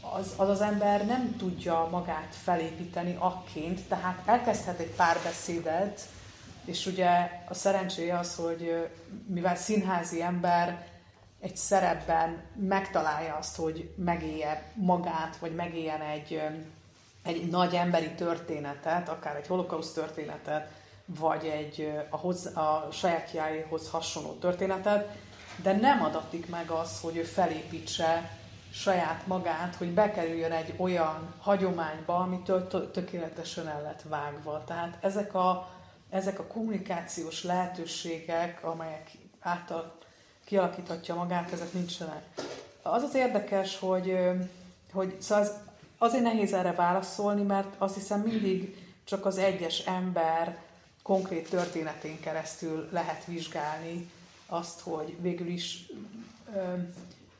az, az az ember nem tudja magát felépíteni akként, tehát elkezdhet egy párbeszédet, és ugye a szerencséje az, hogy mivel színházi ember egy szerepben megtalálja azt, hogy megélje magát, vagy megéljen egy, egy nagy emberi történetet, akár egy holokauszt történetet, vagy egy a, hoz, a sajátjáéhoz hasonló történetet, de nem adatik meg az, hogy ő felépítse saját magát, hogy bekerüljön egy olyan hagyományba, amitől tökéletesen el lett vágva. Tehát ezek a ezek a kommunikációs lehetőségek, amelyek által kialakíthatja magát, ezek nincsenek. Az az érdekes, hogy, hogy szóval az, azért nehéz erre válaszolni, mert azt hiszem mindig csak az egyes ember konkrét történetén keresztül lehet vizsgálni azt, hogy végül is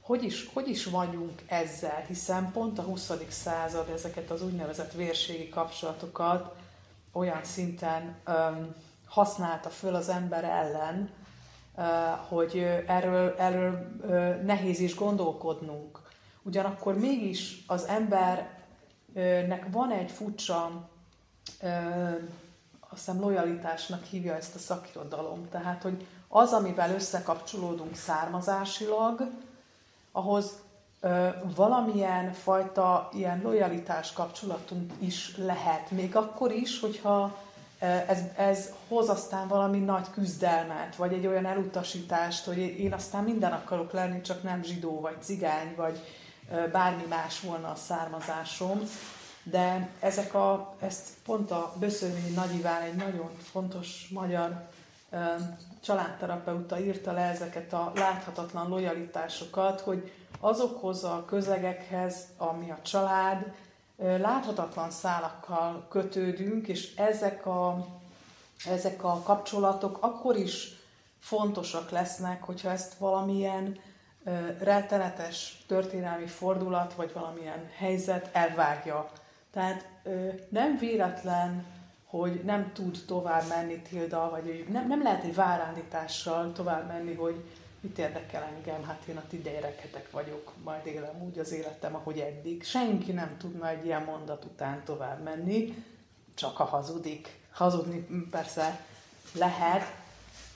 hogy is, hogy is vagyunk ezzel, hiszen pont a 20. század ezeket az úgynevezett vérségi kapcsolatokat olyan szinten um, használta föl az ember ellen, uh, hogy erről, erről uh, nehéz is gondolkodnunk. Ugyanakkor mégis az embernek van egy furcsa, azt hiszem lojalitásnak hívja ezt a szakirodalom. Tehát, hogy az, amivel összekapcsolódunk származásilag, ahhoz valamilyen fajta ilyen lojalitás kapcsolatunk is lehet. Még akkor is, hogyha ez, ez hoz aztán valami nagy küzdelmet, vagy egy olyan elutasítást, hogy én aztán minden akarok lenni, csak nem zsidó, vagy cigány, vagy bármi más volna a származásom. De ezek a, ezt pont a Böszörvényi Nagy Iván, egy nagyon fontos magyar családterapeuta írta le ezeket a láthatatlan lojalitásokat, hogy azokhoz a közegekhez, ami a család, láthatatlan szálakkal kötődünk, és ezek a, ezek a kapcsolatok akkor is fontosak lesznek, hogyha ezt valamilyen rettenetes történelmi fordulat, vagy valamilyen helyzet elvágja. Tehát nem véletlen, hogy nem tud tovább menni Tilda, vagy nem, nem lehet egy várándítással tovább menni, hogy mit érdekel engem, hát én a ti vagyok, majd élem úgy az életem, ahogy eddig. Senki nem tudna egy ilyen mondat után tovább menni, csak a hazudik. Hazudni persze lehet,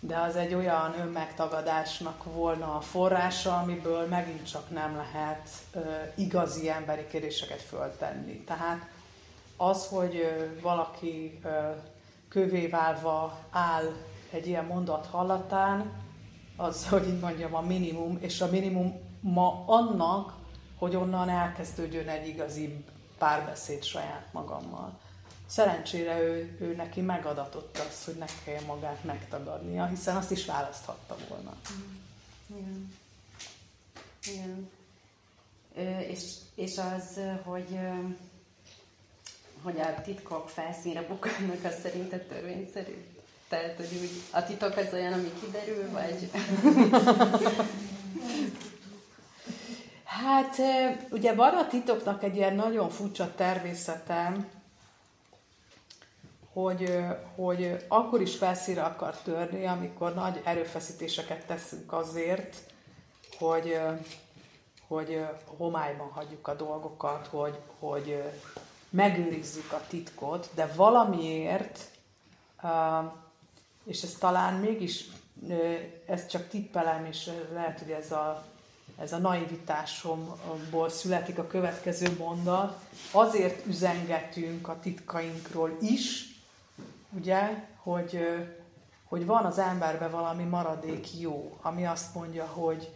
de az egy olyan önmegtagadásnak volna a forrása, amiből megint csak nem lehet igazi emberi kérdéseket föltenni. Tehát az, hogy valaki ö, kövé válva áll egy ilyen mondat hallatán, az, hogy így mondjam, a minimum, és a minimum ma annak, hogy onnan elkezdődjön egy igazi párbeszéd saját magammal. Szerencsére ő, ő neki megadatott az, hogy ne kelljen magát megtagadnia, hiszen azt is választhatta volna. Mm. Igen. Igen. Ö, és, és az, hogy, hogy a titkok felszínre bukadnak, az szerinted törvényszerű? Tehát, hogy úgy a titok az olyan, ami kiderül, vagy... Hát ugye van a titoknak egy ilyen nagyon furcsa természete, hogy, hogy akkor is felszíre akar törni, amikor nagy erőfeszítéseket teszünk azért, hogy, hogy homályban hagyjuk a dolgokat, hogy, hogy megőrizzük a titkot, de valamiért, és ez talán mégis, ez csak tippelem, és lehet, hogy ez a, ez a naivitásomból születik a következő mondat, azért üzengetünk a titkainkról is, ugye, hogy, hogy van az emberben valami maradék jó, ami azt mondja, hogy,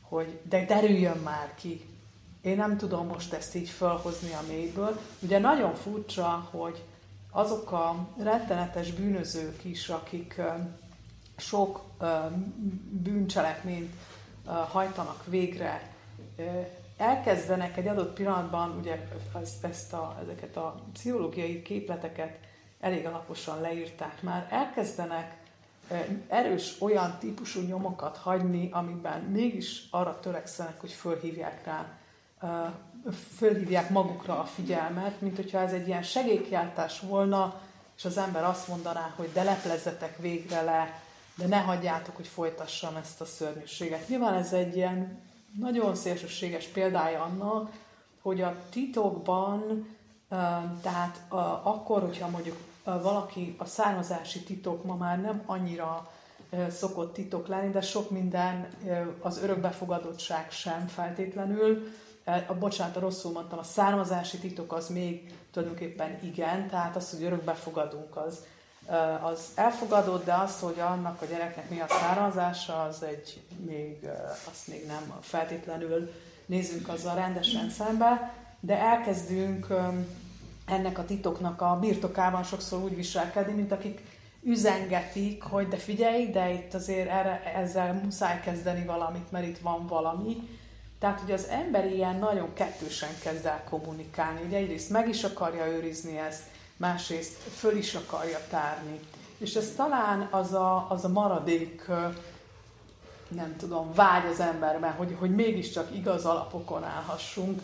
hogy de derüljön már ki. Én nem tudom most ezt így felhozni a mélyből. Ugye nagyon furcsa, hogy azok a rettenetes bűnözők is, akik sok bűncselekményt hajtanak végre, elkezdenek egy adott pillanatban, ugye ezt a, ezeket a pszichológiai képleteket elég alaposan leírták már, elkezdenek erős olyan típusú nyomokat hagyni, amiben mégis arra törekszenek, hogy fölhívják rá, fölhívják magukra a figyelmet, mint hogyha ez egy ilyen segélykiáltás volna, és az ember azt mondaná, hogy de leplezzetek végre le, de ne hagyjátok, hogy folytassam ezt a szörnyűséget. Nyilván ez egy ilyen nagyon szélsőséges példája annak, hogy a titokban, tehát akkor, hogyha mondjuk valaki a származási titok ma már nem annyira szokott titok lenni, de sok minden, az örökbefogadottság sem feltétlenül. A, bocsánat, rosszul mondtam, a származási titok az még tulajdonképpen igen, tehát az, hogy örökbefogadunk, az, az elfogadott, de az, hogy annak a gyereknek mi a származása, az egy még, azt még nem feltétlenül nézzünk azzal rendesen szembe, de elkezdünk ennek a titoknak a birtokában sokszor úgy viselkedni, mint akik üzengetik, hogy de figyelj, de itt azért erre, ezzel muszáj kezdeni valamit, mert itt van valami. Tehát, hogy az ember ilyen nagyon kettősen kezd el kommunikálni. Ugye egyrészt meg is akarja őrizni ezt, másrészt föl is akarja tárni. És ez talán az a, az a maradék, nem tudom, vágy az emberben, hogy, hogy mégiscsak igaz alapokon állhassunk,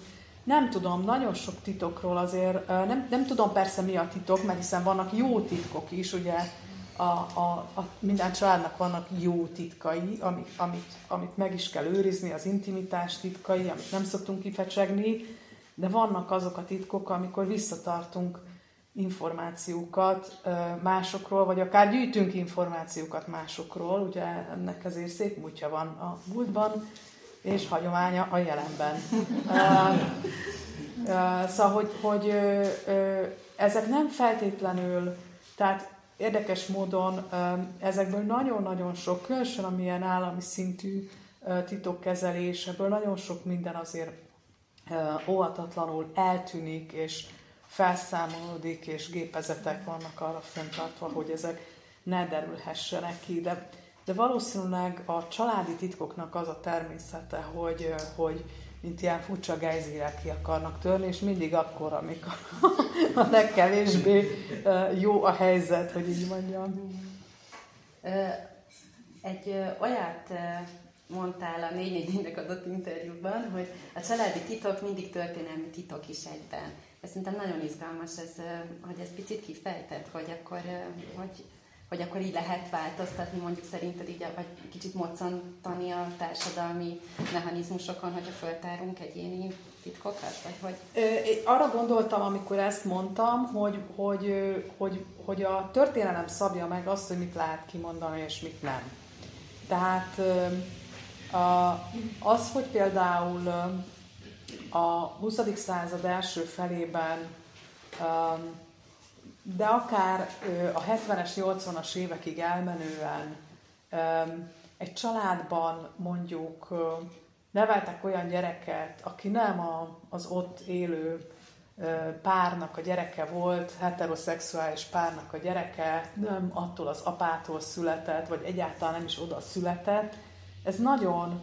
nem tudom, nagyon sok titokról azért, nem, nem tudom persze mi a titok, mert hiszen vannak jó titkok is, ugye a, a, a, minden családnak vannak jó titkai, amit, amit, amit meg is kell őrizni, az intimitás titkai, amit nem szoktunk kifecsegni, de vannak azok a titkok, amikor visszatartunk információkat másokról, vagy akár gyűjtünk információkat másokról, ugye ennek azért szép múltja van a múltban, és hagyománya a jelenben. szóval, hogy, hogy ezek nem feltétlenül, tehát érdekes módon ezekből nagyon-nagyon sok, különösen amilyen állami szintű titokkezelés, ebből nagyon sok minden azért óvatatlanul eltűnik, és felszámolódik, és gépezetek vannak arra fenntartva, hogy ezek ne derülhessenek ki. De de valószínűleg a családi titkoknak az a természete, hogy, hogy mint ilyen furcsa gejzírek ki akarnak törni, és mindig akkor, amikor a legkevésbé jó a helyzet, hogy így mondjam. Egy olyat mondtál a 4 adott interjúban, hogy a családi titok mindig történelmi titok is egyben. Ez szerintem nagyon izgalmas, ez, hogy ez picit kifejtett, hogy akkor hogy hogy akkor így lehet változtatni, mondjuk szerinted így, vagy kicsit moccantani a társadalmi mechanizmusokon, hogyha föltárunk egyéni titkokat? Vagy hogy... Én arra gondoltam, amikor ezt mondtam, hogy, hogy, hogy, hogy a történelem szabja meg azt, hogy mit lehet kimondani, és mit nem. Tehát az, hogy például a 20. század első felében de akár a 70-es, 80-as évekig elmenően egy családban mondjuk neveltek olyan gyereket, aki nem a, az ott élő párnak a gyereke volt, heteroszexuális párnak a gyereke, nem attól az apától született, vagy egyáltalán nem is oda született. Ez nagyon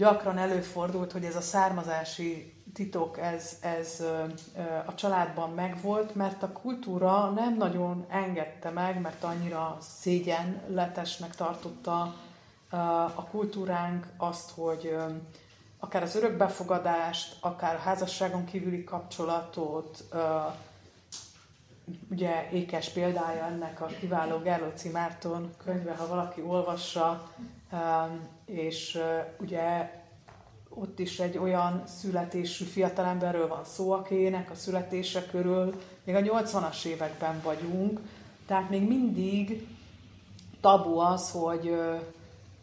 gyakran előfordult, hogy ez a származási titok, ez, ez a családban megvolt, mert a kultúra nem nagyon engedte meg, mert annyira szégyenletesnek tartotta a kultúránk azt, hogy, akár az örökbefogadást, akár a házasságon kívüli kapcsolatot, ugye ékes példája ennek a kiváló Gerlóci Márton könyve, ha valaki olvassa, és ugye ott is egy olyan születésű fiatalemberről van szó, akinek a születése körül még a 80-as években vagyunk, tehát még mindig tabu az, hogy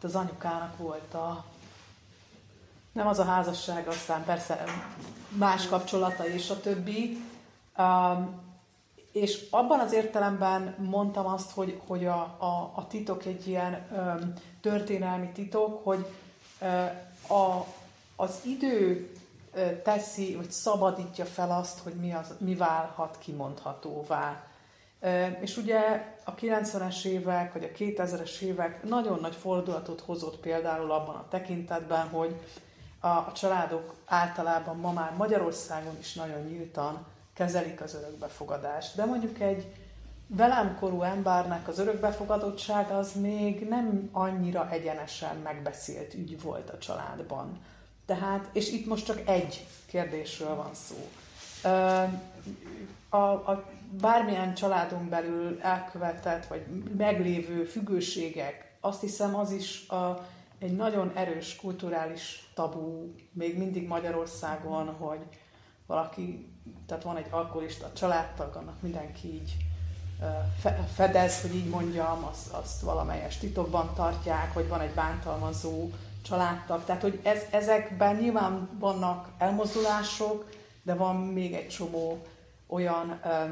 az anyukának volt a nem az a házasság, aztán persze más kapcsolata és a többi. Um, és abban az értelemben mondtam azt, hogy, hogy a, a, a titok egy ilyen um, történelmi titok, hogy a, az idő teszi, vagy szabadítja fel azt, hogy mi, az, mi válhat kimondhatóvá. És ugye a 90-es évek, vagy a 2000-es évek nagyon nagy fordulatot hozott például abban a tekintetben, hogy a, a családok általában ma már Magyarországon is nagyon nyíltan kezelik az örökbefogadást. De mondjuk egy velem korú embernek az örökbefogadottság az még nem annyira egyenesen megbeszélt ügy volt a családban. Tehát, és itt most csak egy kérdésről van szó. A, a bármilyen családon belül elkövetett, vagy meglévő függőségek, azt hiszem az is a, egy nagyon erős kulturális tabú még mindig Magyarországon, hogy valaki, tehát van egy alkoholista családtag, annak mindenki így fedez, hogy így mondjam, azt, azt valamelyes titokban tartják, hogy van egy bántalmazó családtag. Tehát, hogy ez, ezekben nyilván vannak elmozdulások, de van még egy csomó olyan ö,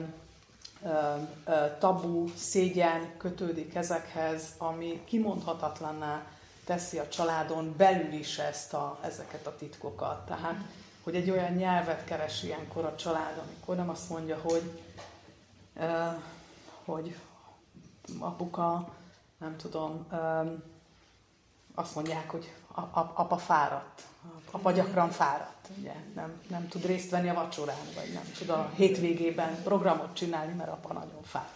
ö, ö, tabu, szégyen kötődik ezekhez, ami kimondhatatlanná teszi a családon belül is ezt a, ezeket a titkokat. Tehát, hogy egy olyan nyelvet keres ilyenkor a család, amikor nem azt mondja, hogy, hogy apuka, nem tudom, um, azt mondják, hogy apa fáradt, apa gyakran fáradt, ugye? Nem, nem tud részt venni a vacsorán, vagy nem tud a hétvégében programot csinálni, mert apa nagyon fáradt.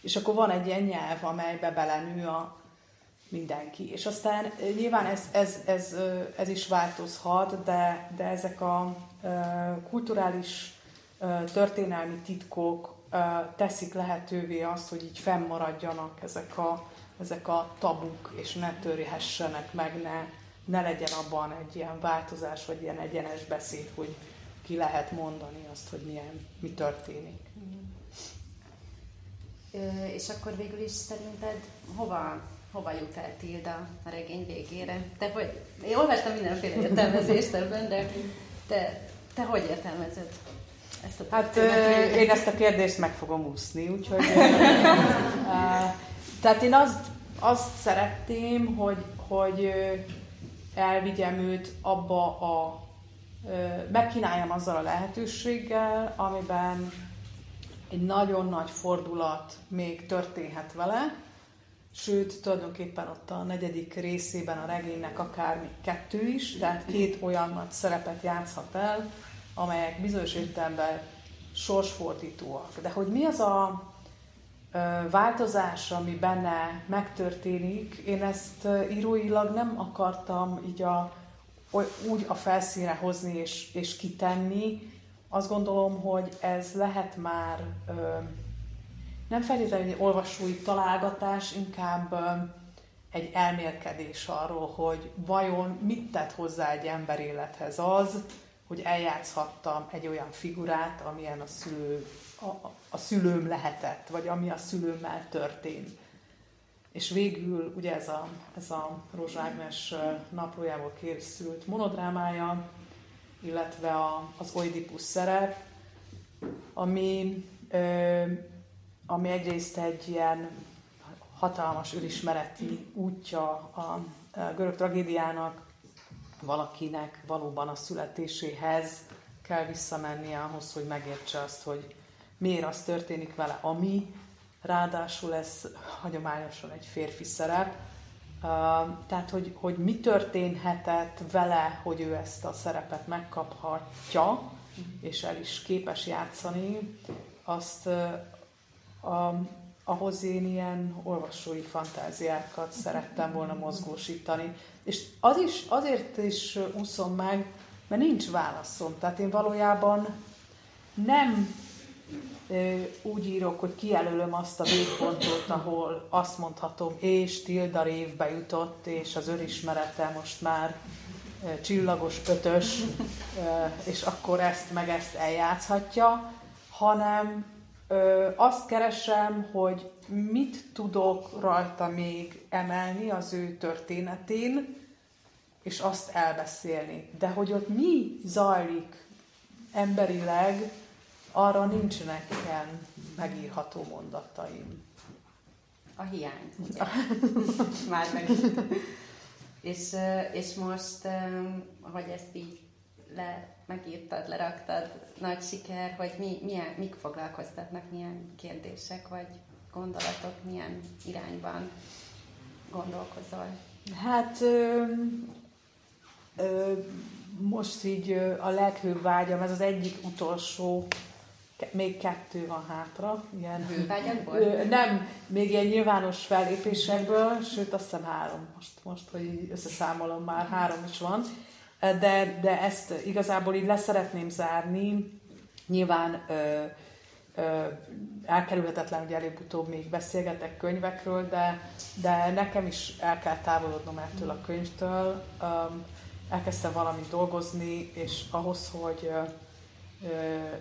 És akkor van egy ilyen nyelv, amelybe belenő a, mindenki. És aztán nyilván ez, ez, ez, ez is változhat, de, de ezek a kulturális történelmi titkok teszik lehetővé azt, hogy így fennmaradjanak ezek a, ezek a tabuk, és ne törhessenek meg, ne, ne legyen abban egy ilyen változás, vagy ilyen egyenes beszéd, hogy ki lehet mondani azt, hogy milyen, mi történik. És akkor végül is szerinted hova hova jut el Tilda a regény végére? Te hogy, én olvastam mindenféle értelmezést ebben, de te, te hogy értelmezed ezt a Hát ö, én ezt a kérdést meg fogom úszni, úgyhogy... tehát én azt, azt szeretném, hogy, hogy elvigyem őt abba a... megkínáljam azzal a lehetőséggel, amiben egy nagyon nagy fordulat még történhet vele, sőt, tulajdonképpen ott a negyedik részében a regénynek akár még kettő is, tehát két olyan nagy szerepet játszhat el, amelyek bizonyos értelemben sorsfordítóak. De hogy mi az a változás, ami benne megtörténik, én ezt íróilag nem akartam így a, úgy a felszínre hozni és, és kitenni. Azt gondolom, hogy ez lehet már nem feltétlenül egy olvasói találgatás, inkább egy elmélkedés arról, hogy vajon mit tett hozzá egy ember élethez az, hogy eljátszhattam egy olyan figurát, amilyen a, szülő, a, a szülőm lehetett, vagy ami a szülőmmel történt. És végül ugye ez a, ez a Rózsa Ágnes naplójából készült monodrámája, illetve a, az Oidipus szerep, ami ö, ami egyrészt egy ilyen hatalmas önismereti útja a görög tragédiának, valakinek valóban a születéséhez kell visszamennie ahhoz, hogy megértse azt, hogy miért az történik vele, ami, ráadásul ez hagyományosan egy férfi szerep, tehát, hogy, hogy mi történhetett vele, hogy ő ezt a szerepet megkaphatja, és el is képes játszani, azt ahhoz én ilyen olvasói fantáziákat szerettem volna mozgósítani. És az is, azért is úszom meg, mert nincs válaszom. Tehát én valójában nem úgy írok, hogy kijelölöm azt a végpontot, ahol azt mondhatom, és Tilda révbe jutott, és az önismerete most már csillagos pötös, és akkor ezt meg ezt eljátszhatja, hanem azt keresem, hogy mit tudok rajta még emelni az ő történetén, és azt elbeszélni. De hogy ott mi zajlik emberileg, arra nincsenek ilyen megírható mondataim. A hiány, ugye? Már meg. és, és most, hogy ezt így le, megírtad, leraktad, nagy siker, hogy mi, milyen, mik foglalkoztatnak, milyen kérdések vagy gondolatok, milyen irányban gondolkozol? Hát ö, ö, most így a leghőbb vágyam, ez az egyik utolsó még kettő van hátra. Ilyen, Hővágyakból? Nem, még ilyen nyilvános fellépésekből, sőt azt hiszem három, most, most hogy összeszámolom már, három is van. De, de ezt igazából így leszeretném zárni. Nyilván ö, ö, elkerülhetetlen, hogy előbb-utóbb még beszélgetek könyvekről, de, de nekem is el kell távolodnom ettől a könyvtől. elkezdtem valamit dolgozni, és ahhoz, hogy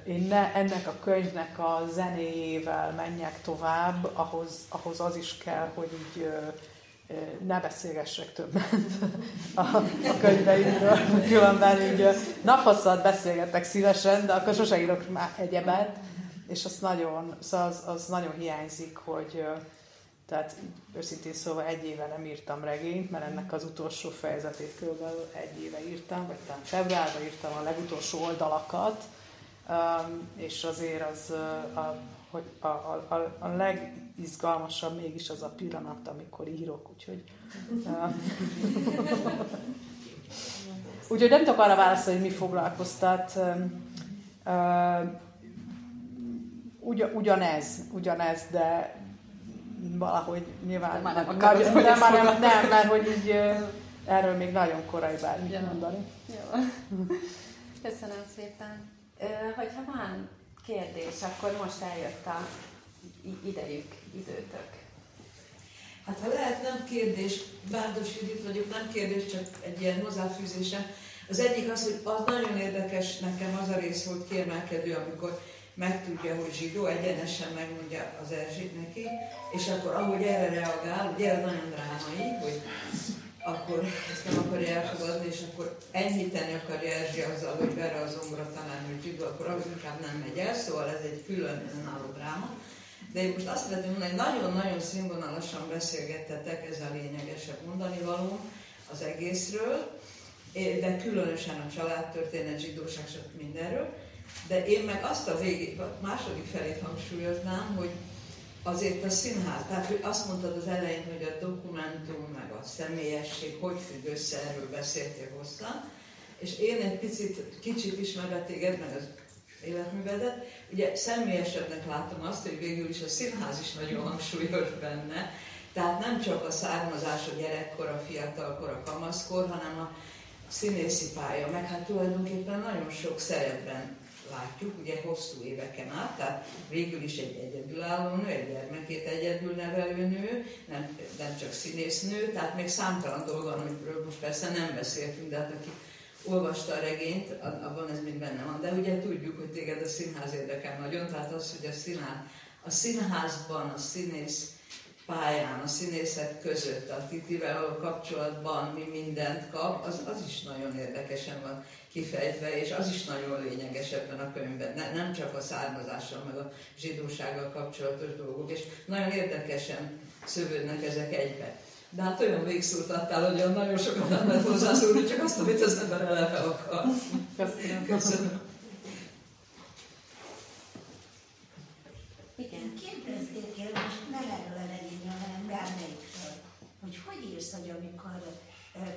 én ne, ennek a könyvnek a zenéjével menjek tovább, ahhoz, ahhoz az is kell, hogy így ne beszélgessek többet a, a könyveimről, különben így naphosszat beszélgetek szívesen, de akkor sose írok már egyebet, és az nagyon, szóval az, az nagyon hiányzik, hogy tehát őszintén szóval egy éve nem írtam regényt, mert ennek az utolsó fejezetét körülbelül egy éve írtam, vagy talán februárban írtam a legutolsó oldalakat, és azért az a, hogy a, a, a, a legizgalmasabb mégis az a pillanat, amikor írok, úgyhogy úgyhogy nem tudok arra válaszolni, hogy mi foglalkoztat. Ugy, ugyanez, ugyanez, de valahogy nyilván de már nem, akarod, nagy, de már nem, nem, mert hogy így erről még nagyon korai bármit mondani. Jó. Köszönöm szépen hogyha van kérdés, akkor most eljött a idejük, időtök. Hát ha lehet, nem kérdés, Bárdos Judit vagyok, nem kérdés, csak egy ilyen hozzáfűzésem. Az egyik az, hogy az nagyon érdekes, nekem az a rész volt kiemelkedő, amikor megtudja, hogy zsidó, egyenesen megmondja az Erzsik neki, és akkor ahogy erre reagál, ugye nagyon drámai, hogy akkor ezt nem akarja elfogadni, és akkor enyhíteni akarja Erzsi azzal, hogy verre az zongora tanár, hogy zsidó, akkor az inkább nem megy el, szóval ez egy külön önálló dráma. De én most azt szeretném mondani, hogy nagyon-nagyon színvonalasan beszélgettetek, ez a lényegesebb mondani való az egészről, de különösen a családtörténet, zsidóság, stb. mindenről. De én meg azt a végig, a második felét hangsúlyoznám, hogy azért a színház, tehát hogy azt mondtad az elején, hogy a dokumentum, meg a személyesség, hogy függ össze, erről beszéltél hosszan, és én egy picit, kicsit ismerve téged, meg az életművedet, ugye személyesebbnek látom azt, hogy végül is a színház is nagyon hangsúlyos benne, tehát nem csak a származás, a gyerekkor, a fiatalkor, a kamaszkor, hanem a színészi pálya, meg hát tulajdonképpen nagyon sok szerepben látjuk, ugye hosszú éveken át, tehát végül is egy egyedülálló nő, egy gyermekét egyedül nevelő nő, nem, nem csak színésznő, tehát még számtalan dolga, amiről most persze nem beszéltünk, de hát aki olvasta a regényt, abban ez mind benne van. De ugye tudjuk, hogy téged a színház érdekel nagyon, tehát az, hogy a színház, a színházban a színész pályán, a színészek között, a Titivel kapcsolatban mi mindent kap, az, az is nagyon érdekesen van kifejtve, és az is nagyon lényeges ebben a könyvben, ne, nem csak a származással, meg a zsidósággal kapcsolatos dolgok, és nagyon érdekesen szövődnek ezek egybe. De hát olyan végszót adtál, hogy olyan nagyon sokat nem lehet hozzászólni, csak azt, amit az ember elepe akar. Köszönöm. Köszönöm. Igen, kérdezték most nem erről a regényről, hanem bármelyikről, hogy hogy írsz, hogy amikor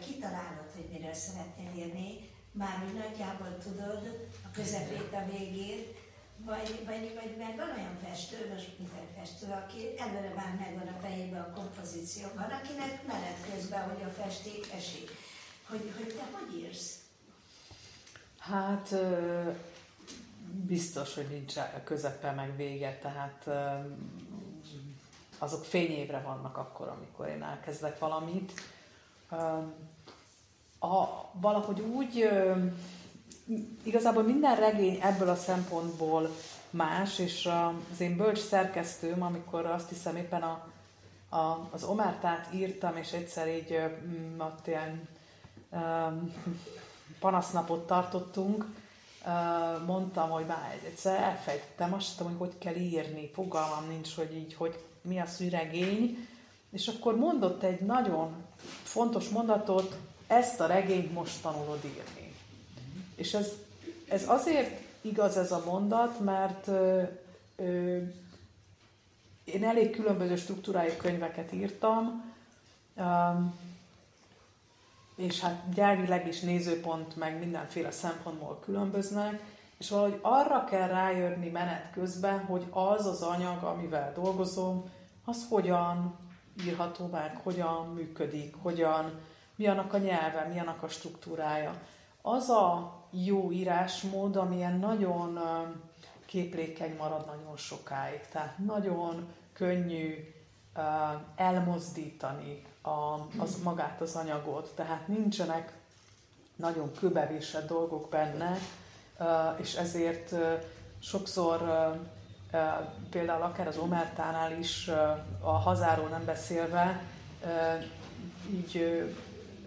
kitalálod, hogy miről szeretnél írni, már úgy nagyjából tudod a közepét, a végét, vagy, vagy, vagy mert van olyan festő, most minden festő, aki előre már megvan a fejében a kompozíció, van, akinek menet közben, hogy a festék esik. Hogy, hogy te hogy írsz? Hát biztos, hogy nincs közepe meg vége, tehát azok fényévre vannak akkor, amikor én elkezdek valamit. A, valahogy úgy, igazából minden regény ebből a szempontból más, és az én bölcs szerkesztőm, amikor azt hiszem éppen a, a, az Omertát írtam, és egyszer így ott ilyen um, panasznapot tartottunk, mondtam, hogy már egyszer elfejtettem, azt hogy hogy kell írni, fogalmam nincs, hogy így, hogy mi az, hogy regény, és akkor mondott egy nagyon fontos mondatot, ezt a regényt most tanulod írni. És ez, ez azért igaz ez a mondat, mert ö, ö, én elég különböző struktúrájú könyveket írtam, és hát gyárileg is nézőpont meg mindenféle szempontból különböznek, és valahogy arra kell rájönni menet közben, hogy az az anyag, amivel dolgozom, az hogyan írható meg, hogyan működik, hogyan, mi annak a nyelve, mi annak a struktúrája. Az a jó írásmód, amilyen nagyon képlékeny marad nagyon sokáig. Tehát nagyon könnyű elmozdítani a, az magát az anyagot, tehát nincsenek nagyon kőbevésett dolgok benne, és ezért sokszor például akár az Omertánál is a hazáról nem beszélve, így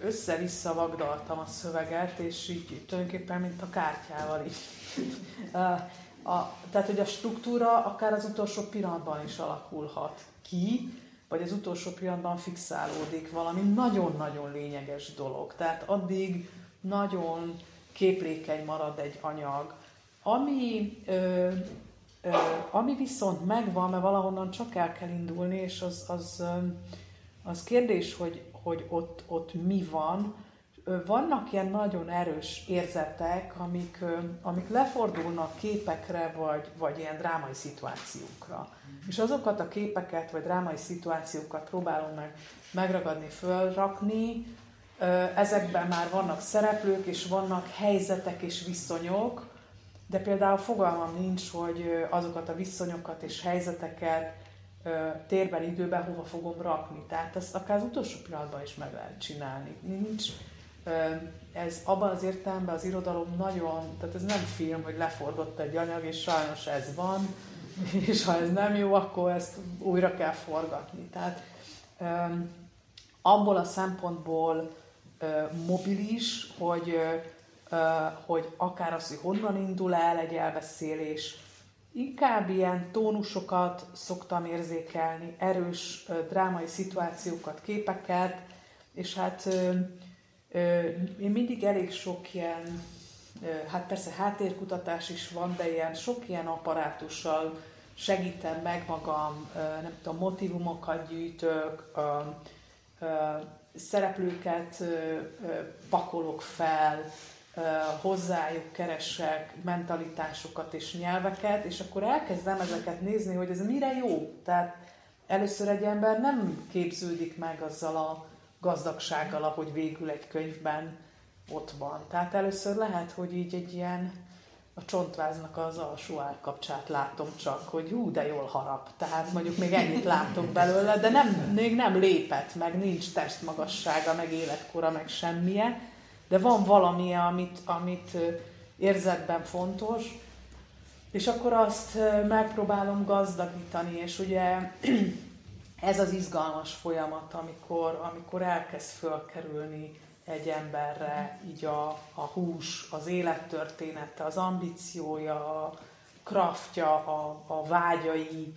össze-vissza vagdaltam a szöveget, és így tulajdonképpen, mint a kártyával is. A, tehát, hogy a struktúra akár az utolsó pillanatban is alakulhat ki, vagy az utolsó pillanatban fixálódik valami nagyon-nagyon lényeges dolog. Tehát addig nagyon képlékeny marad egy anyag. Ami, ö, ö, ami viszont megvan, mert valahonnan csak el kell indulni, és az, az, az kérdés, hogy, hogy ott, ott mi van. Vannak ilyen nagyon erős érzetek, amik, amik lefordulnak képekre, vagy, vagy ilyen drámai szituációkra. És azokat a képeket, vagy drámai szituációkat próbálom meg megragadni, fölrakni, ezekben már vannak szereplők, és vannak helyzetek és viszonyok, de például fogalmam nincs, hogy azokat a viszonyokat és helyzeteket térben, időben hova fogom rakni. Tehát ezt akár az utolsó pillanatban is meg lehet csinálni. Nincs, ez abban az értelemben az irodalom nagyon, tehát ez nem film, hogy leforgott egy anyag, és sajnos ez van, és ha ez nem jó, akkor ezt újra kell forgatni. Tehát abból a szempontból mobilis, hogy, hogy akár az, hogy honnan indul el egy elbeszélés, inkább ilyen tónusokat szoktam érzékelni, erős drámai szituációkat, képeket, és hát én mindig elég sok ilyen, hát persze háttérkutatás is van, de ilyen sok ilyen apparátussal segítem meg magam, nem tudom, motivumokat gyűjtök, szereplőket pakolok fel, hozzájuk keresek mentalitásokat és nyelveket, és akkor elkezdem ezeket nézni, hogy ez mire jó. Tehát először egy ember nem képződik meg azzal a gazdagsággal, ahogy végül egy könyvben ott van. Tehát először lehet, hogy így egy ilyen a csontváznak az alsó állkapcsát látom csak, hogy ú, de jól harap. Tehát mondjuk még ennyit látok belőle, de nem, még nem lépett, meg nincs testmagassága, meg életkora, meg semmije, de van valami, amit, amit érzetben fontos, és akkor azt megpróbálom gazdagítani, és ugye ez az izgalmas folyamat, amikor, amikor elkezd fölkerülni egy emberre így a, a hús, az élettörténete, az ambíciója, a kraftja, a, a vágyai,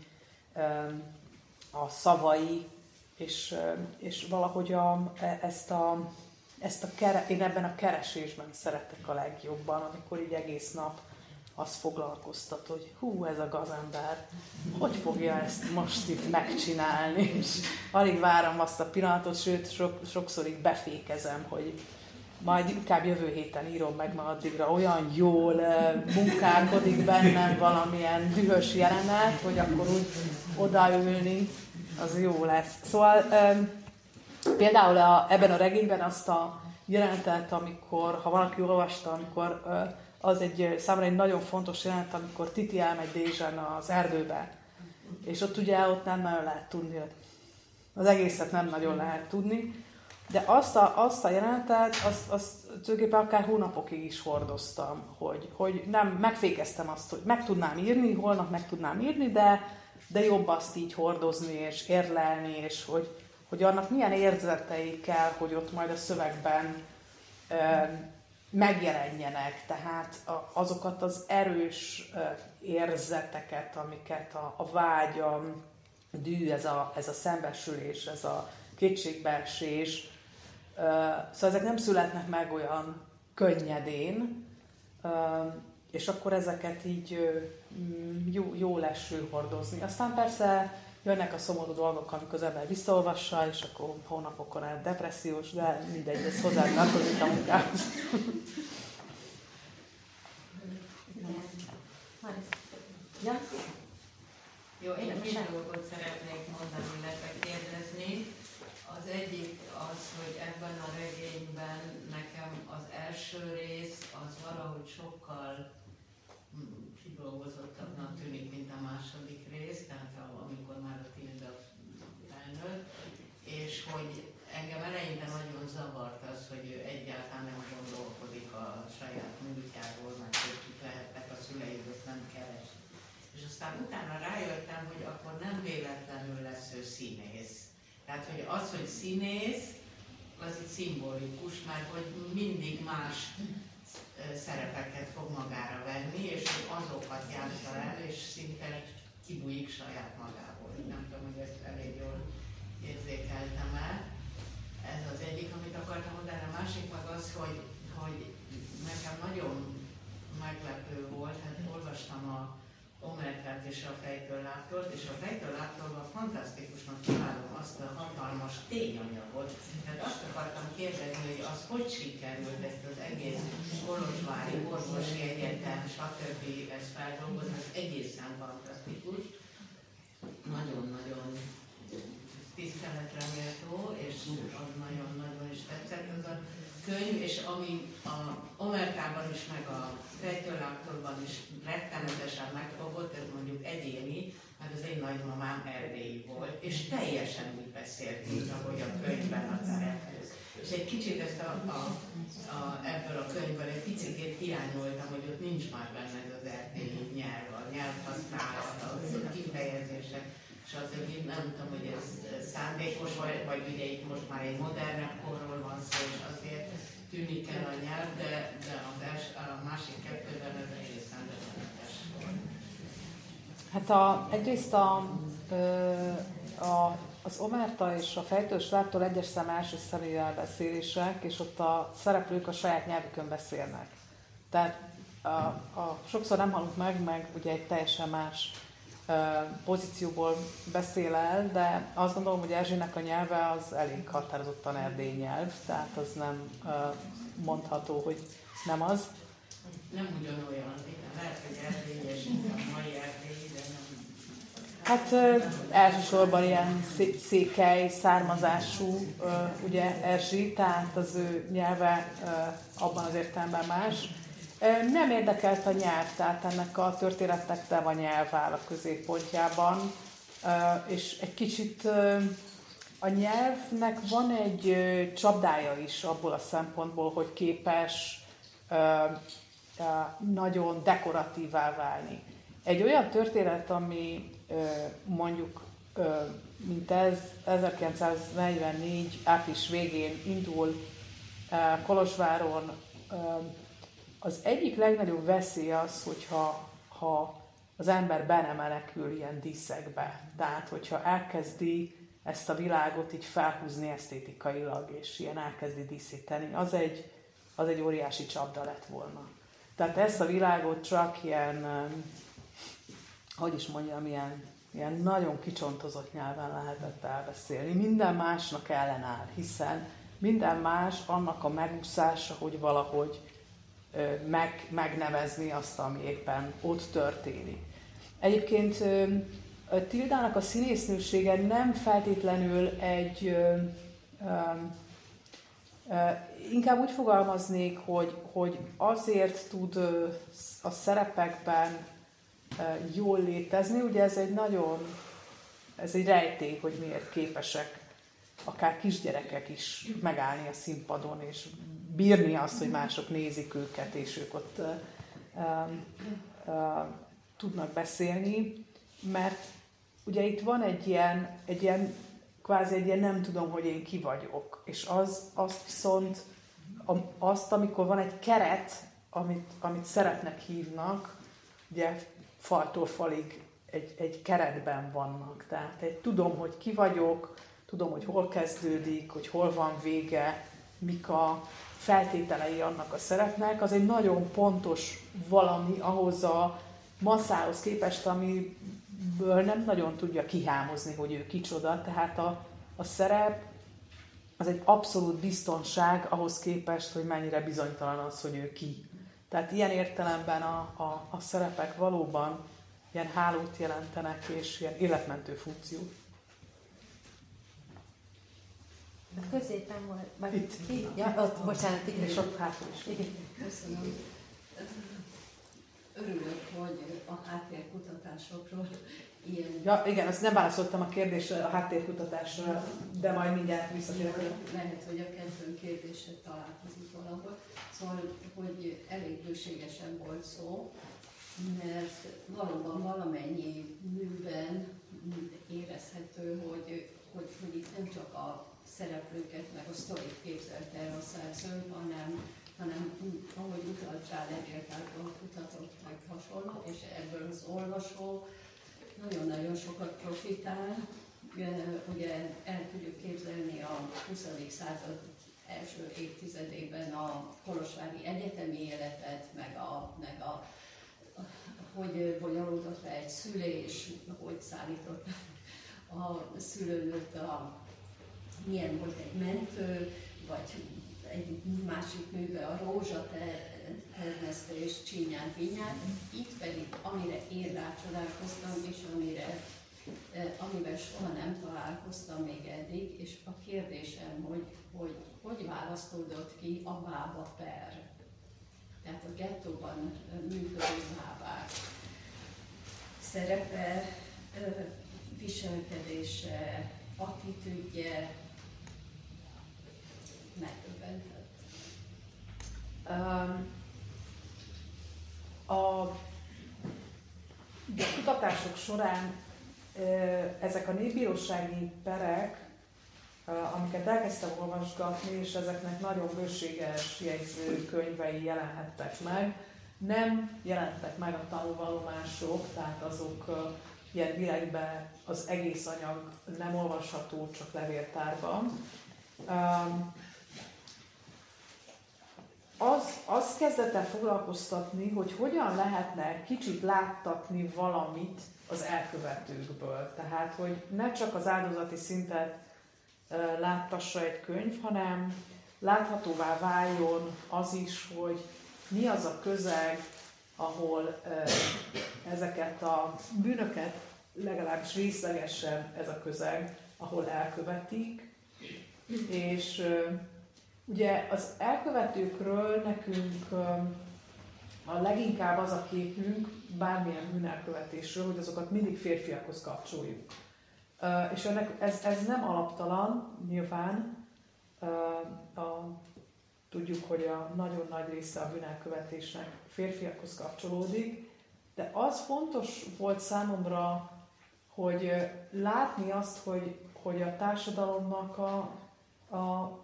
a szavai, és, és valahogy a, e, ezt a, ezt a kere, én ebben a keresésben szeretek a legjobban, amikor így egész nap az foglalkoztat, hogy hú, ez a gazember, hogy fogja ezt most itt megcsinálni, és alig várom azt a pillanatot, sőt, sok, sokszor így befékezem, hogy majd inkább jövő héten írom meg, mert addigra olyan jól munkálkodik bennem valamilyen dühös jelenet, hogy akkor úgy odaülni, az jó lesz. Szóval például a, ebben a regényben azt a jelenetet, amikor, ha valaki olvasta, amikor az egy számomra egy nagyon fontos jelenet, amikor Titi elmegy Dézsen az erdőbe, és ott ugye ott nem nagyon lehet tudni, az egészet nem nagyon lehet tudni, de azt a, azt a jelenetet, azt, azt tulajdonképpen akár hónapokig is hordoztam, hogy, hogy nem, megfékeztem azt, hogy meg tudnám írni, holnap meg tudnám írni, de, de jobb azt így hordozni és érlelni, és hogy, hogy annak milyen érzetei kell, hogy ott majd a szövegben megjelenjenek, tehát azokat az erős érzeteket, amiket a, a vágy, a dű, ez a, ez a szembesülés, ez a kétségbeesés, szóval ezek nem születnek meg olyan könnyedén, és akkor ezeket így jó, jó leső hordozni. Aztán persze jönnek a szomorú dolgok, amikor az ember visszaolvassa, és akkor hónapokon át depressziós, de mindegy, ez hozzá tartozik a munkához. Ja? Jó, én is dolgot szeretnék mondani, illetve kérdezni. Az egyik az, hogy ebben a regényben nekem az első rész az valahogy sokkal kidolgozottabbnak tűnik, mint a második rész, tehát amikor már a Tilda felnőtt, és hogy engem eleinte nagyon zavart az, hogy ő egyáltalán nem gondolkodik a saját múltjáról, mert hogy kik lehettek a szülei, ezt nem keres. És aztán utána rájöttem, hogy akkor nem véletlenül lesz ő színész. Tehát, hogy az, hogy színész, az egy szimbolikus, mert hogy mindig más szerepeket fog magára venni, és azokat játsza el, és szinte kibújik saját magából. Nem tudom, hogy ezt elég jól érzékeltem el. Ez az egyik, amit akartam mondani. A másik meg az, hogy, hogy nekem nagyon meglepő volt, hát olvastam a Omertát és a fejtől láttort, és a fejtől láttorban fantasztikusnak találom azt a hatalmas tényanyagot. Tehát azt akartam kérdezni, hogy az hogy sikerült ezt az egész Kolozsvári orvosi egyetem, stb. ezt feldolgozni, ez egészen fantasztikus. Nagyon-nagyon tiszteletre méltó, és az nagyon-nagyon is tetszett ez a könyv, és ami a Omertában is, meg a Rejtőláptorban is rettenetesen megfogott, ez mondjuk egyéni, mert az én nagymamám erdélyi volt, és teljesen úgy beszélt, mint ahogy a könyvben a szereplő. És egy kicsit ezt a, a, a, ebből a könyvből egy picit hiányoltam, hogy ott nincs már benne az erdélyi nyelv, a nyelvhasználat, a kifejezések, és az, hogy nem tudom, hogy ez szándékos, vagy, vagy ugye itt most már egy modernebb korról van szó, és azért tűnik el a nyelv, de, de az els, a másik kettőben ez egészen döbbenetes. Hát a, egyrészt a, a, az Omerta és a fejtős láptól egyes szem első személyvel beszélések, és ott a szereplők a saját nyelvükön beszélnek. Tehát a, a, sokszor nem hallunk meg, meg ugye egy teljesen más pozícióból beszél el, de azt gondolom, hogy Erzsének a nyelve az elég határozottan erdély nyelv, tehát az nem mondható, hogy nem az. Nem ugyanolyan, lehet, hogy erdélyes, a mai erdély, de nem. Hát elsősorban ilyen székely származású, ugye Erzsi, tehát az ő nyelve abban az értelemben más. Nem érdekelt a nyelv, tehát ennek a történetnek nem a nyelv áll a középpontjában, és egy kicsit a nyelvnek van egy csapdája is abból a szempontból, hogy képes nagyon dekoratívá válni. Egy olyan történet, ami mondjuk, mint ez 1944 április végén indul Kolozsváron, az egyik legnagyobb veszély az, hogyha ha az ember be nem menekül ilyen díszekbe. Tehát, hogyha elkezdi ezt a világot így felhúzni esztétikailag, és ilyen elkezdi díszíteni, az egy, az egy óriási csapda lett volna. Tehát ezt a világot csak ilyen, hogy is mondjam, ilyen, ilyen nagyon kicsontozott nyelven lehetett elbeszélni. Minden másnak ellenáll, hiszen minden más annak a megúszása, hogy valahogy meg, megnevezni azt, ami éppen ott történik. Egyébként Tildának a színésznősége nem feltétlenül egy, inkább úgy fogalmaznék, hogy, hogy azért tud a szerepekben jól létezni, ugye ez egy nagyon, ez egy rejtély, hogy miért képesek akár kisgyerekek is megállni a színpadon, és bírni azt, hogy mások nézik őket, és ők ott uh, uh, tudnak beszélni, mert ugye itt van egy ilyen, egy ilyen, kvázi egy ilyen nem tudom, hogy én ki vagyok, és az, azt viszont, azt, amikor van egy keret, amit, amit szeretnek hívnak, ugye faltól falig egy, egy keretben vannak. Tehát egy tudom, hogy ki vagyok, tudom, hogy hol kezdődik, hogy hol van vége, mik a feltételei annak a szerepnek, az egy nagyon pontos valami ahhoz a masszához képest, amiből nem nagyon tudja kihámozni, hogy ő kicsoda. Tehát a, a szerep az egy abszolút biztonság ahhoz képest, hogy mennyire bizonytalan az, hogy ő ki. Tehát ilyen értelemben a, a, a szerepek valóban ilyen hálót jelentenek, és ilyen életmentő funkciót. Középen volt, vagy itt. Ki? Ja, ott, bocsánat, itt és ott hátul is. Igen. Köszönöm. Örülök, hogy a háttérkutatásokról ilyen... Ja, igen, azt nem válaszoltam a kérdésre, a háttérkutatásra, de majd mindjárt visszatérek. Lehet, hogy a kettő kérdésre találkozik valahol. Szóval, hogy elég bőségesen volt szó, mert valóban valamennyi műben érezhető, hogy, hogy, hogy itt nem csak a szereplőket, meg a sztorit képzelte el a szerző, hanem, hanem ahogy utalt rá levéltárban kutatott, meg hasonló, és ebből az olvasó nagyon-nagyon sokat profitál. Ugye el tudjuk képzelni a 20. század első évtizedében a Kolosvári egyetemi életet, meg a, meg a hogy bonyolódott le egy szülés, hogy szállított a szülőnőt a milyen volt egy mentő, vagy egy másik műve a rózsa termesztés csinyán vinyán. Itt pedig, amire én rácsodálkoztam, és amire, eh, amivel soha nem találkoztam még eddig, és a kérdésem, hogy hogy, hogy választódott ki a bába per, tehát a gettóban működő bábák szerepe, eh, viselkedése, attitűdje, a kutatások során ezek a népbírósági perek, amiket elkezdtem olvasgatni, és ezeknek nagyon bőséges jegyzőkönyvei jelenhettek meg, nem jelentek meg a tanulvallomások, tehát azok ilyen direktben az egész anyag nem olvasható, csak levéltárban az, az kezdett el foglalkoztatni, hogy hogyan lehetne kicsit láttatni valamit az elkövetőkből. Tehát, hogy ne csak az áldozati szintet láttassa egy könyv, hanem láthatóvá váljon az is, hogy mi az a közeg, ahol ezeket a bűnöket legalábbis részlegesen ez a közeg, ahol elkövetik, és Ugye az elkövetőkről nekünk a leginkább az a képünk bármilyen bűnelkövetésről, hogy azokat mindig férfiakhoz kapcsoljuk. És ennek ez, ez nem alaptalan, nyilván. A, tudjuk, hogy a nagyon nagy része a bűnelkövetésnek férfiakhoz kapcsolódik, de az fontos volt számomra, hogy látni azt, hogy, hogy a társadalomnak a, a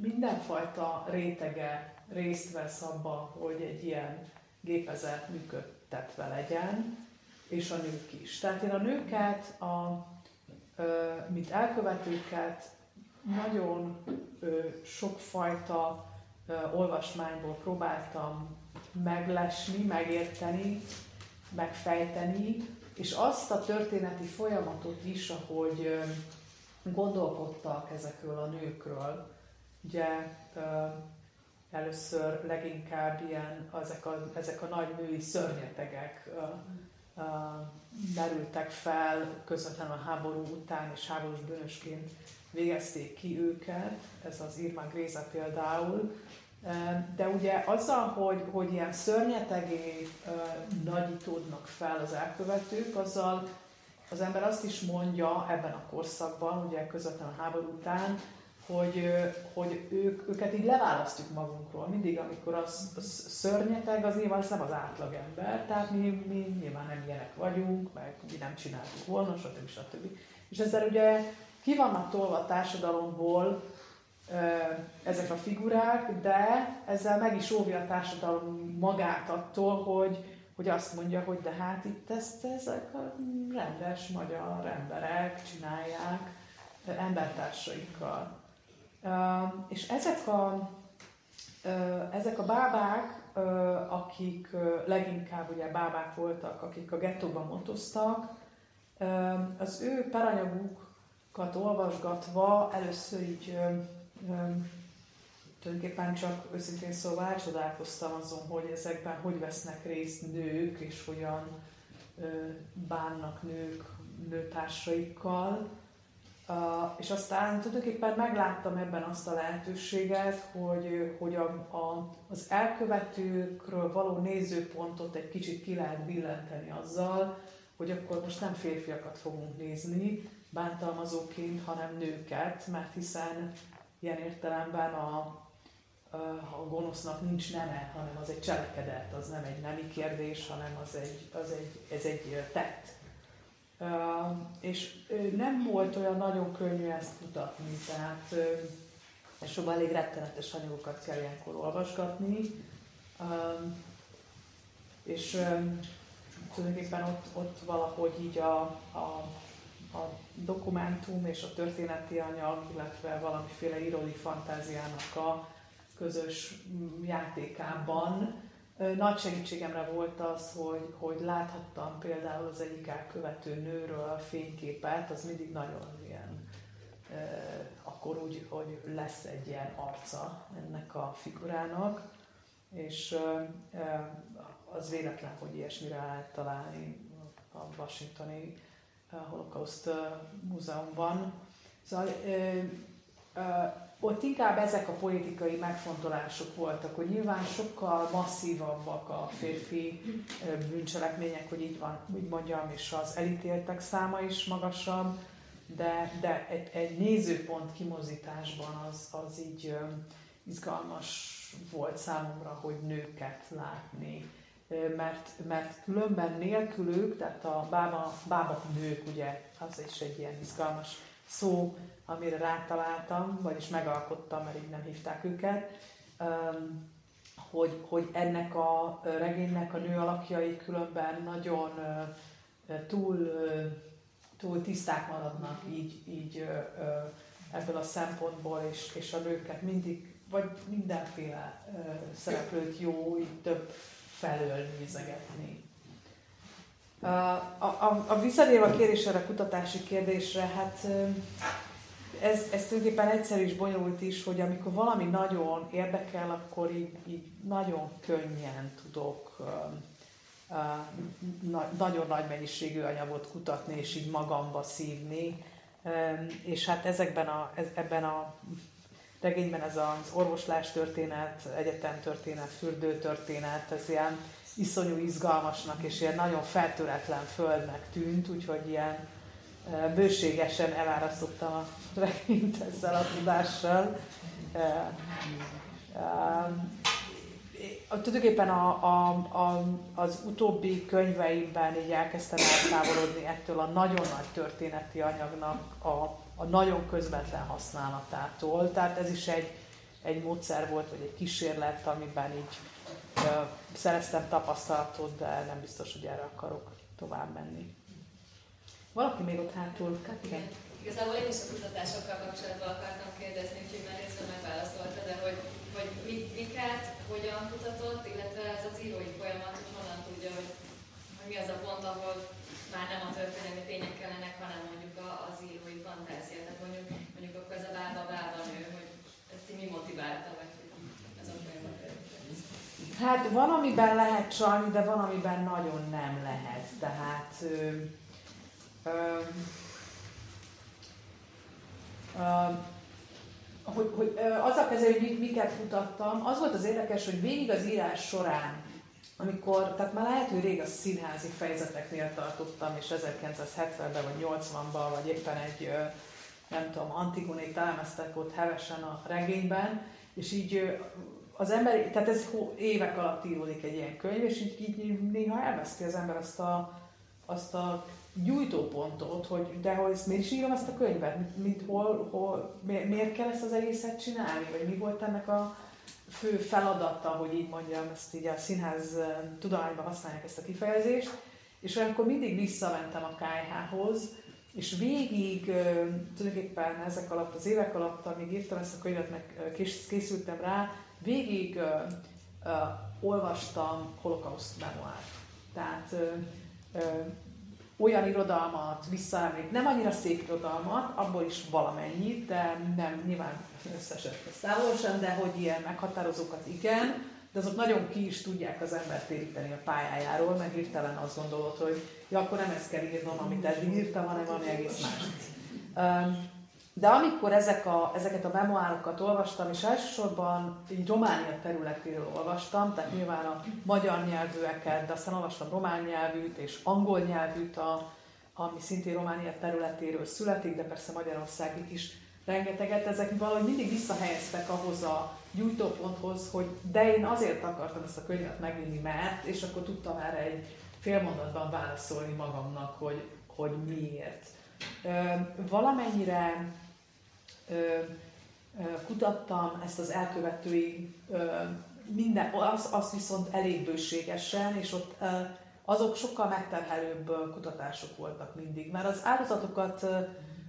mindenfajta rétege részt vesz abba, hogy egy ilyen gépezet működtetve legyen, és a nők is. Tehát én a nőket, a, mint elkövetőket nagyon sokfajta olvasmányból próbáltam meglesni, megérteni, megfejteni, és azt a történeti folyamatot is, ahogy gondolkodtak ezekről a nőkről, ugye először leginkább ilyen ezek a, ezek a nagy női szörnyetegek merültek fel közvetlenül a háború után, és háborús bűnösként végezték ki őket, ez az Irma Gréza például, de ugye azzal, hogy, hogy ilyen szörnyetegé nagyítódnak fel az elkövetők, azzal az ember azt is mondja ebben a korszakban, ugye közvetlenül a háború után, hogy, hogy ők, őket így leválasztjuk magunkról. Mindig, amikor az, az szörnyeteg, az nyilván az nem az átlagember, tehát mi, mi nyilván nem ilyenek vagyunk, meg mi nem csináltuk volna, stb. stb. És ezzel ugye ki vannak tolva a társadalomból ezek a figurák, de ezzel meg is óvja a társadalom magát attól, hogy, hogy azt mondja, hogy de hát itt ezt ezek a rendes magyar emberek csinálják embertársaikkal. És ezek a, ezek a bábák, akik leginkább ugye bábák voltak, akik a gettóban motoztak, az ő peranyagukat olvasgatva először így tulajdonképpen csak őszintén szóval elcsodálkoztam azon, hogy ezekben hogy vesznek részt nők, és hogyan bánnak nők nőtársaikkal. Uh, és aztán tulajdonképpen megláttam ebben azt a lehetőséget, hogy, hogy a, a, az elkövetőkről való nézőpontot egy kicsit ki lehet billenteni azzal, hogy akkor most nem férfiakat fogunk nézni bántalmazóként, hanem nőket, mert hiszen ilyen értelemben a, a gonosznak nincs neme, hanem az egy cselekedet, az nem egy nemi kérdés, hanem az egy, az egy, ez egy tett. És nem volt olyan nagyon könnyű ezt kutatni, tehát és szóval elég rettenetes anyagokat kell ilyenkor olvasgatni, és tulajdonképpen ott, ott valahogy így a, a, a dokumentum és a történeti anyag, illetve valamiféle írói fantáziának a közös játékában nagy segítségemre volt az, hogy, hogy láthattam például az egyik elkövető nőről a fényképet, az mindig nagyon ilyen, akkor úgy, hogy lesz egy ilyen arca ennek a figurának, és az véletlen, hogy ilyesmire lehet találni a Washingtoni Holocaust Múzeumban. Szóval ott inkább ezek a politikai megfontolások voltak, hogy nyilván sokkal masszívabbak a férfi bűncselekmények, hogy így van, úgy mondjam, és az elítéltek száma is magasabb, de, de egy, egy nézőpont kimozításban az, az így izgalmas volt számomra, hogy nőket látni. Mert, mert különben nélkülük, tehát a bába, bába nők, ugye, az is egy ilyen izgalmas szó, amire rátaláltam, vagyis megalkottam, mert így nem hívták őket, hogy, hogy ennek a regénynek a nő alakjai különben nagyon túl, túl tiszták maradnak így, így ebből a szempontból, és, és a nőket mindig, vagy mindenféle szereplőt jó így több felől nézegetni. A, a, a visszatérve a kérdésre, a kutatási kérdésre, hát ez, ez tulajdonképpen egyszerű és bonyolult is, hogy amikor valami nagyon érdekel, akkor így, így nagyon könnyen tudok uh, na, nagyon nagy mennyiségű anyagot kutatni, és így magamba szívni. Um, és hát ezekben a, ez, ebben a regényben ez az orvoslás történet, egyetem történet, fürdő történet, ez ilyen iszonyú izgalmasnak és ilyen nagyon feltöretlen földnek tűnt, úgyhogy ilyen bőségesen elárasztottam a regényt ezzel a tudással. Tulajdonképpen a, a, a, az utóbbi könyveimben így elkezdtem eltávolodni ettől a nagyon nagy történeti anyagnak a, a nagyon közvetlen használatától. Tehát ez is egy, egy módszer volt, vagy egy kísérlet, amiben így ö, szereztem tapasztalatot, de nem biztos, hogy erre akarok tovább menni. Valaki még ott hátul, hát Katja? Igazából én is a kutatásokkal kapcsolatban akartam kérdezni, hogy már részben megválaszolta, de hogy, hogy mit, miket, hogyan kutatott, illetve ez az írói folyamat, hogy honnan tudja, hogy, hogy mi az a pont, ahol már nem a történelmi tények kellenek, hanem mondjuk a, az írói fantázia. Tehát mondjuk, mondjuk akkor ez a bába bába nő, hogy ezt mi motiválta, vagy ez a folyamat. Hát van, amiben lehet csalni, de van, amiben nagyon nem lehet. Tehát hogy, hogy azzal kezdve, hogy miket kutattam, az volt az érdekes, hogy végig az írás során, amikor, tehát már lehet, hogy rég a színházi fejezeteknél tartottam, és 1970-ben vagy 80-ban, vagy éppen egy, nem tudom, Antigonét elemeztek ott hevesen a regényben, és így az ember, tehát ez évek alatt íródik egy ilyen könyv, és így, így néha elveszti az ember azt a, azt a gyújtópontot, hogy de hogy ezt miért is írom ezt a könyvet, mit, mit hol, hol, miért kell ezt az egészet csinálni, vagy mi volt ennek a fő feladata, hogy így mondjam, ezt így a színház tudományban használják ezt a kifejezést, és olyankor mindig visszamentem a KH-hoz, és végig tulajdonképpen ezek alatt, az évek alatt, amíg írtam ezt a könyvet, meg készültem rá, végig uh, uh, olvastam holokauszt memoárt. Tehát uh, olyan irodalmat visszaemlék, nem annyira szép irodalmat, abból is valamennyit, de nem nyilván összeset szállósan, de hogy ilyen meghatározókat igen, de azok nagyon ki is tudják az embert téríteni a pályájáról, meg hirtelen azt gondolod, hogy ja, akkor nem ezt kell írnom, amit eddig írtam, hanem valami egész más. De amikor ezek a, ezeket a memoárokat olvastam, és elsősorban így Románia területéről olvastam, tehát nyilván a magyar nyelvűeket, de aztán olvastam román nyelvűt és angol nyelvűt, a, ami szintén Románia területéről születik, de persze Magyarországig is rengeteget, ezek valahogy mindig visszahelyeztek ahhoz a gyújtóponthoz, hogy de én azért akartam ezt a könyvet megvinni, mert, és akkor tudtam erre egy fél mondatban válaszolni magamnak, hogy, hogy miért. Valamennyire kutattam ezt az elkövetői minden, az, az viszont elég bőségesen, és ott azok sokkal megterhelőbb kutatások voltak mindig, mert az áldozatokat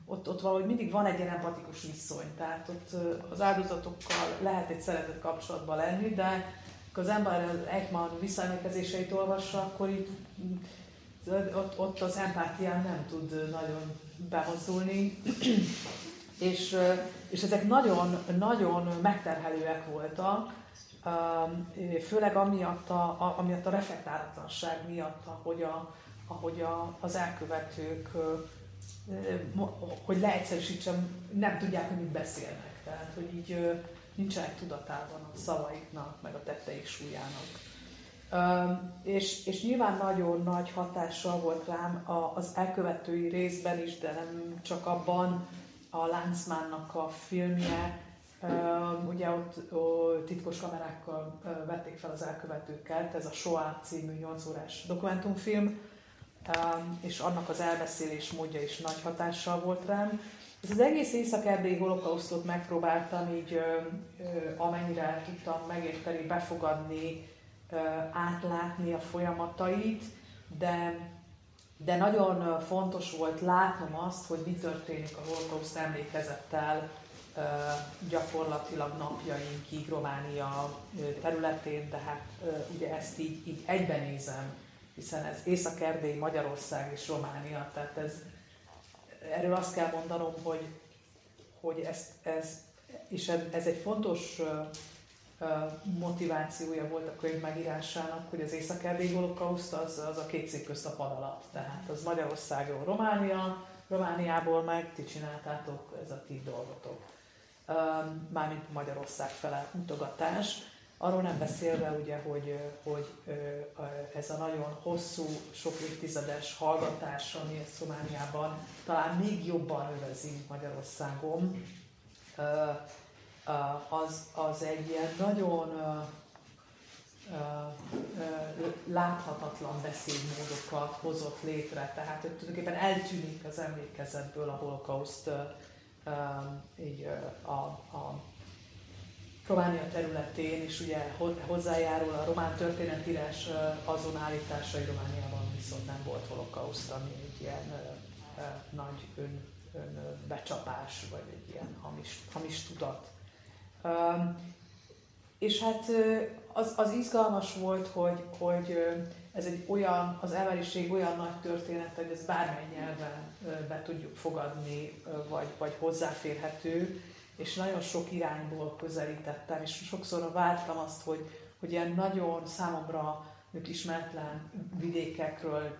ott, ott valahogy mindig van egy ilyen empatikus viszony, tehát ott az áldozatokkal lehet egy szeretett kapcsolatban lenni, de az ember Eichmann visszaemlékezéseit olvassa, akkor itt ott, ott az empátián nem tud nagyon bemozdulni, és, és ezek nagyon, nagyon megterhelőek voltak, főleg amiatt a, amiatt a reflektálatlanság miatt, ahogy, a, ahogy a, az elkövetők, hogy leegyszerűsítsem, nem tudják, hogy mit beszélnek. Tehát, hogy így nincsenek tudatában a szavaiknak, meg a tetteik súlyának. És, és nyilván nagyon nagy hatással volt rám az elkövetői részben is, de nem csak abban, a Láncmánnak a filmje, ugye ott titkos kamerákkal vették fel az elkövetőket, ez a Shoah című 8 órás dokumentumfilm, és annak az elbeszélés módja is nagy hatással volt rám. Ez az egész észak-erdélyi holokausztot megpróbáltam így, amennyire tudtam megérteni, befogadni, átlátni a folyamatait, de de nagyon fontos volt látnom azt, hogy mi történik a holokauszt emlékezettel gyakorlatilag napjainkig Románia területén, de hát ugye ezt így, így egyben nézem, hiszen ez Észak-Erdély, Magyarország és Románia, tehát ez, erről azt kell mondanom, hogy, hogy ez, ez, és ez egy fontos motivációja volt a könyv megírásának, hogy az észak holokauszt az, az a két szék közt a pad alatt. Tehát az Magyarországról Románia, Romániából meg ti csináltátok, ez a ti dolgotok. Mármint Magyarország fele mutogatás. Arról nem beszélve ugye, hogy, hogy ez a nagyon hosszú, sok évtizedes hallgatás, ami ezt Romániában talán még jobban övezi, Magyarországon, az, az egy ilyen nagyon láthatatlan beszédmódokat hozott létre, tehát hogy tulajdonképpen eltűnik az emlékezetből a holokauszt így a, a Románia területén, és ugye hozzájárul a román történetírás azon állításai Romániában viszont nem volt holokauszt, ami egy ilyen nagy ön, ön becsapás, vagy egy ilyen hamis, hamis tudat. És hát az, az izgalmas volt, hogy, hogy ez egy olyan, az emberiség olyan nagy történet, hogy ez bármely nyelven be tudjuk fogadni, vagy, vagy hozzáférhető, és nagyon sok irányból közelítettem, és sokszor vártam azt, hogy, hogy ilyen nagyon számomra ismeretlen vidékekről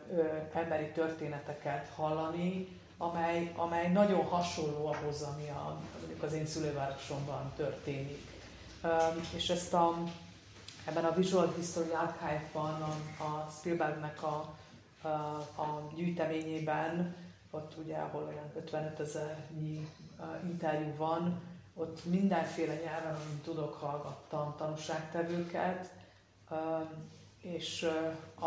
emberi történeteket hallani, amely, amely nagyon hasonló ahhoz, ami a, az én szülővárosomban történik. És ezt a, ebben a Visual History Archive-ban a, a Spielbergnek a, a, a gyűjteményében, ott ugye, ahol olyan 55 ezernyi interjú van, ott mindenféle nyelven, amit tudok, hallgattam tanúságtevőket, és a,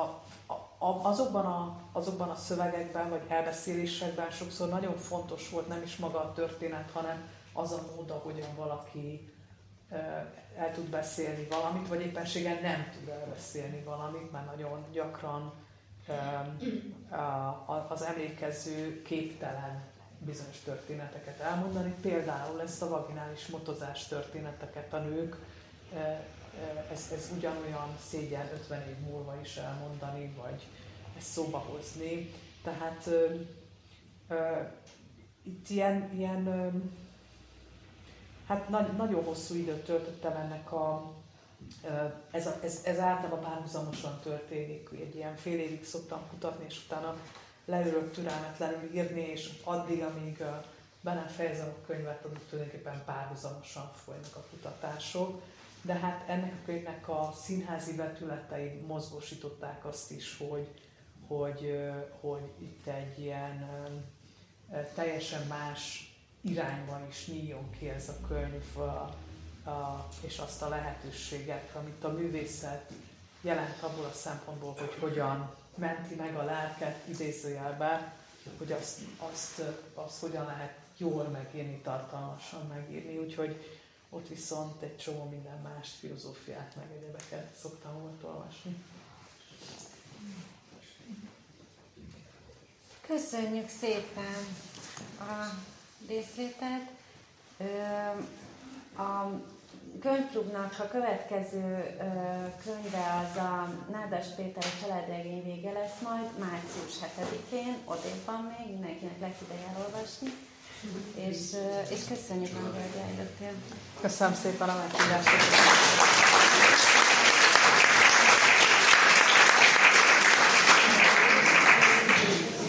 a, azokban, a, azokban a szövegekben, vagy elbeszélésekben sokszor nagyon fontos volt nem is maga a történet, hanem az a mód, ahogyan valaki el tud beszélni valamit, vagy éppenséggel nem tud elbeszélni valamit, mert nagyon gyakran az emlékező képtelen bizonyos történeteket elmondani, például ezt a vaginális motozás történeteket a nők, ez, ez ugyanolyan szégyen 50 év múlva is elmondani, vagy ezt szóba hozni. Tehát ö, ö, itt ilyen, ilyen ö, hát nagy, nagyon hosszú időt töltöttem ennek a, ez, a, ez, ez általában párhuzamosan történik, egy ilyen fél évig szoktam kutatni, és utána leülök türelmetlenül írni, és addig, amíg be nem fejezem a könyvet, addig tulajdonképpen párhuzamosan folynak a kutatások. De hát ennek a könyvnek a színházi vetületei mozgósították azt is, hogy, hogy, hogy itt egy ilyen teljesen más irányban is nyíljon ki ez a könyv, a, és azt a lehetőséget, amit a művészet jelent abból a szempontból, hogy hogyan menti meg a lelket idézőjelbe, hogy azt, azt, azt hogyan lehet jól megírni, tartalmasan megírni. Úgyhogy ott viszont egy csomó minden más filozófiát, meg egyebeket szoktam volt olvasni. Köszönjük szépen a részvételt. A könyvklubnak a következő könyve az a Nádas Péter családregény vége lesz majd, március 7-én, odébb van még, mindenkinek lesz ideje elolvasni. És, és köszönjük, hogy eljöttél. Köszönöm szépen a meghívást.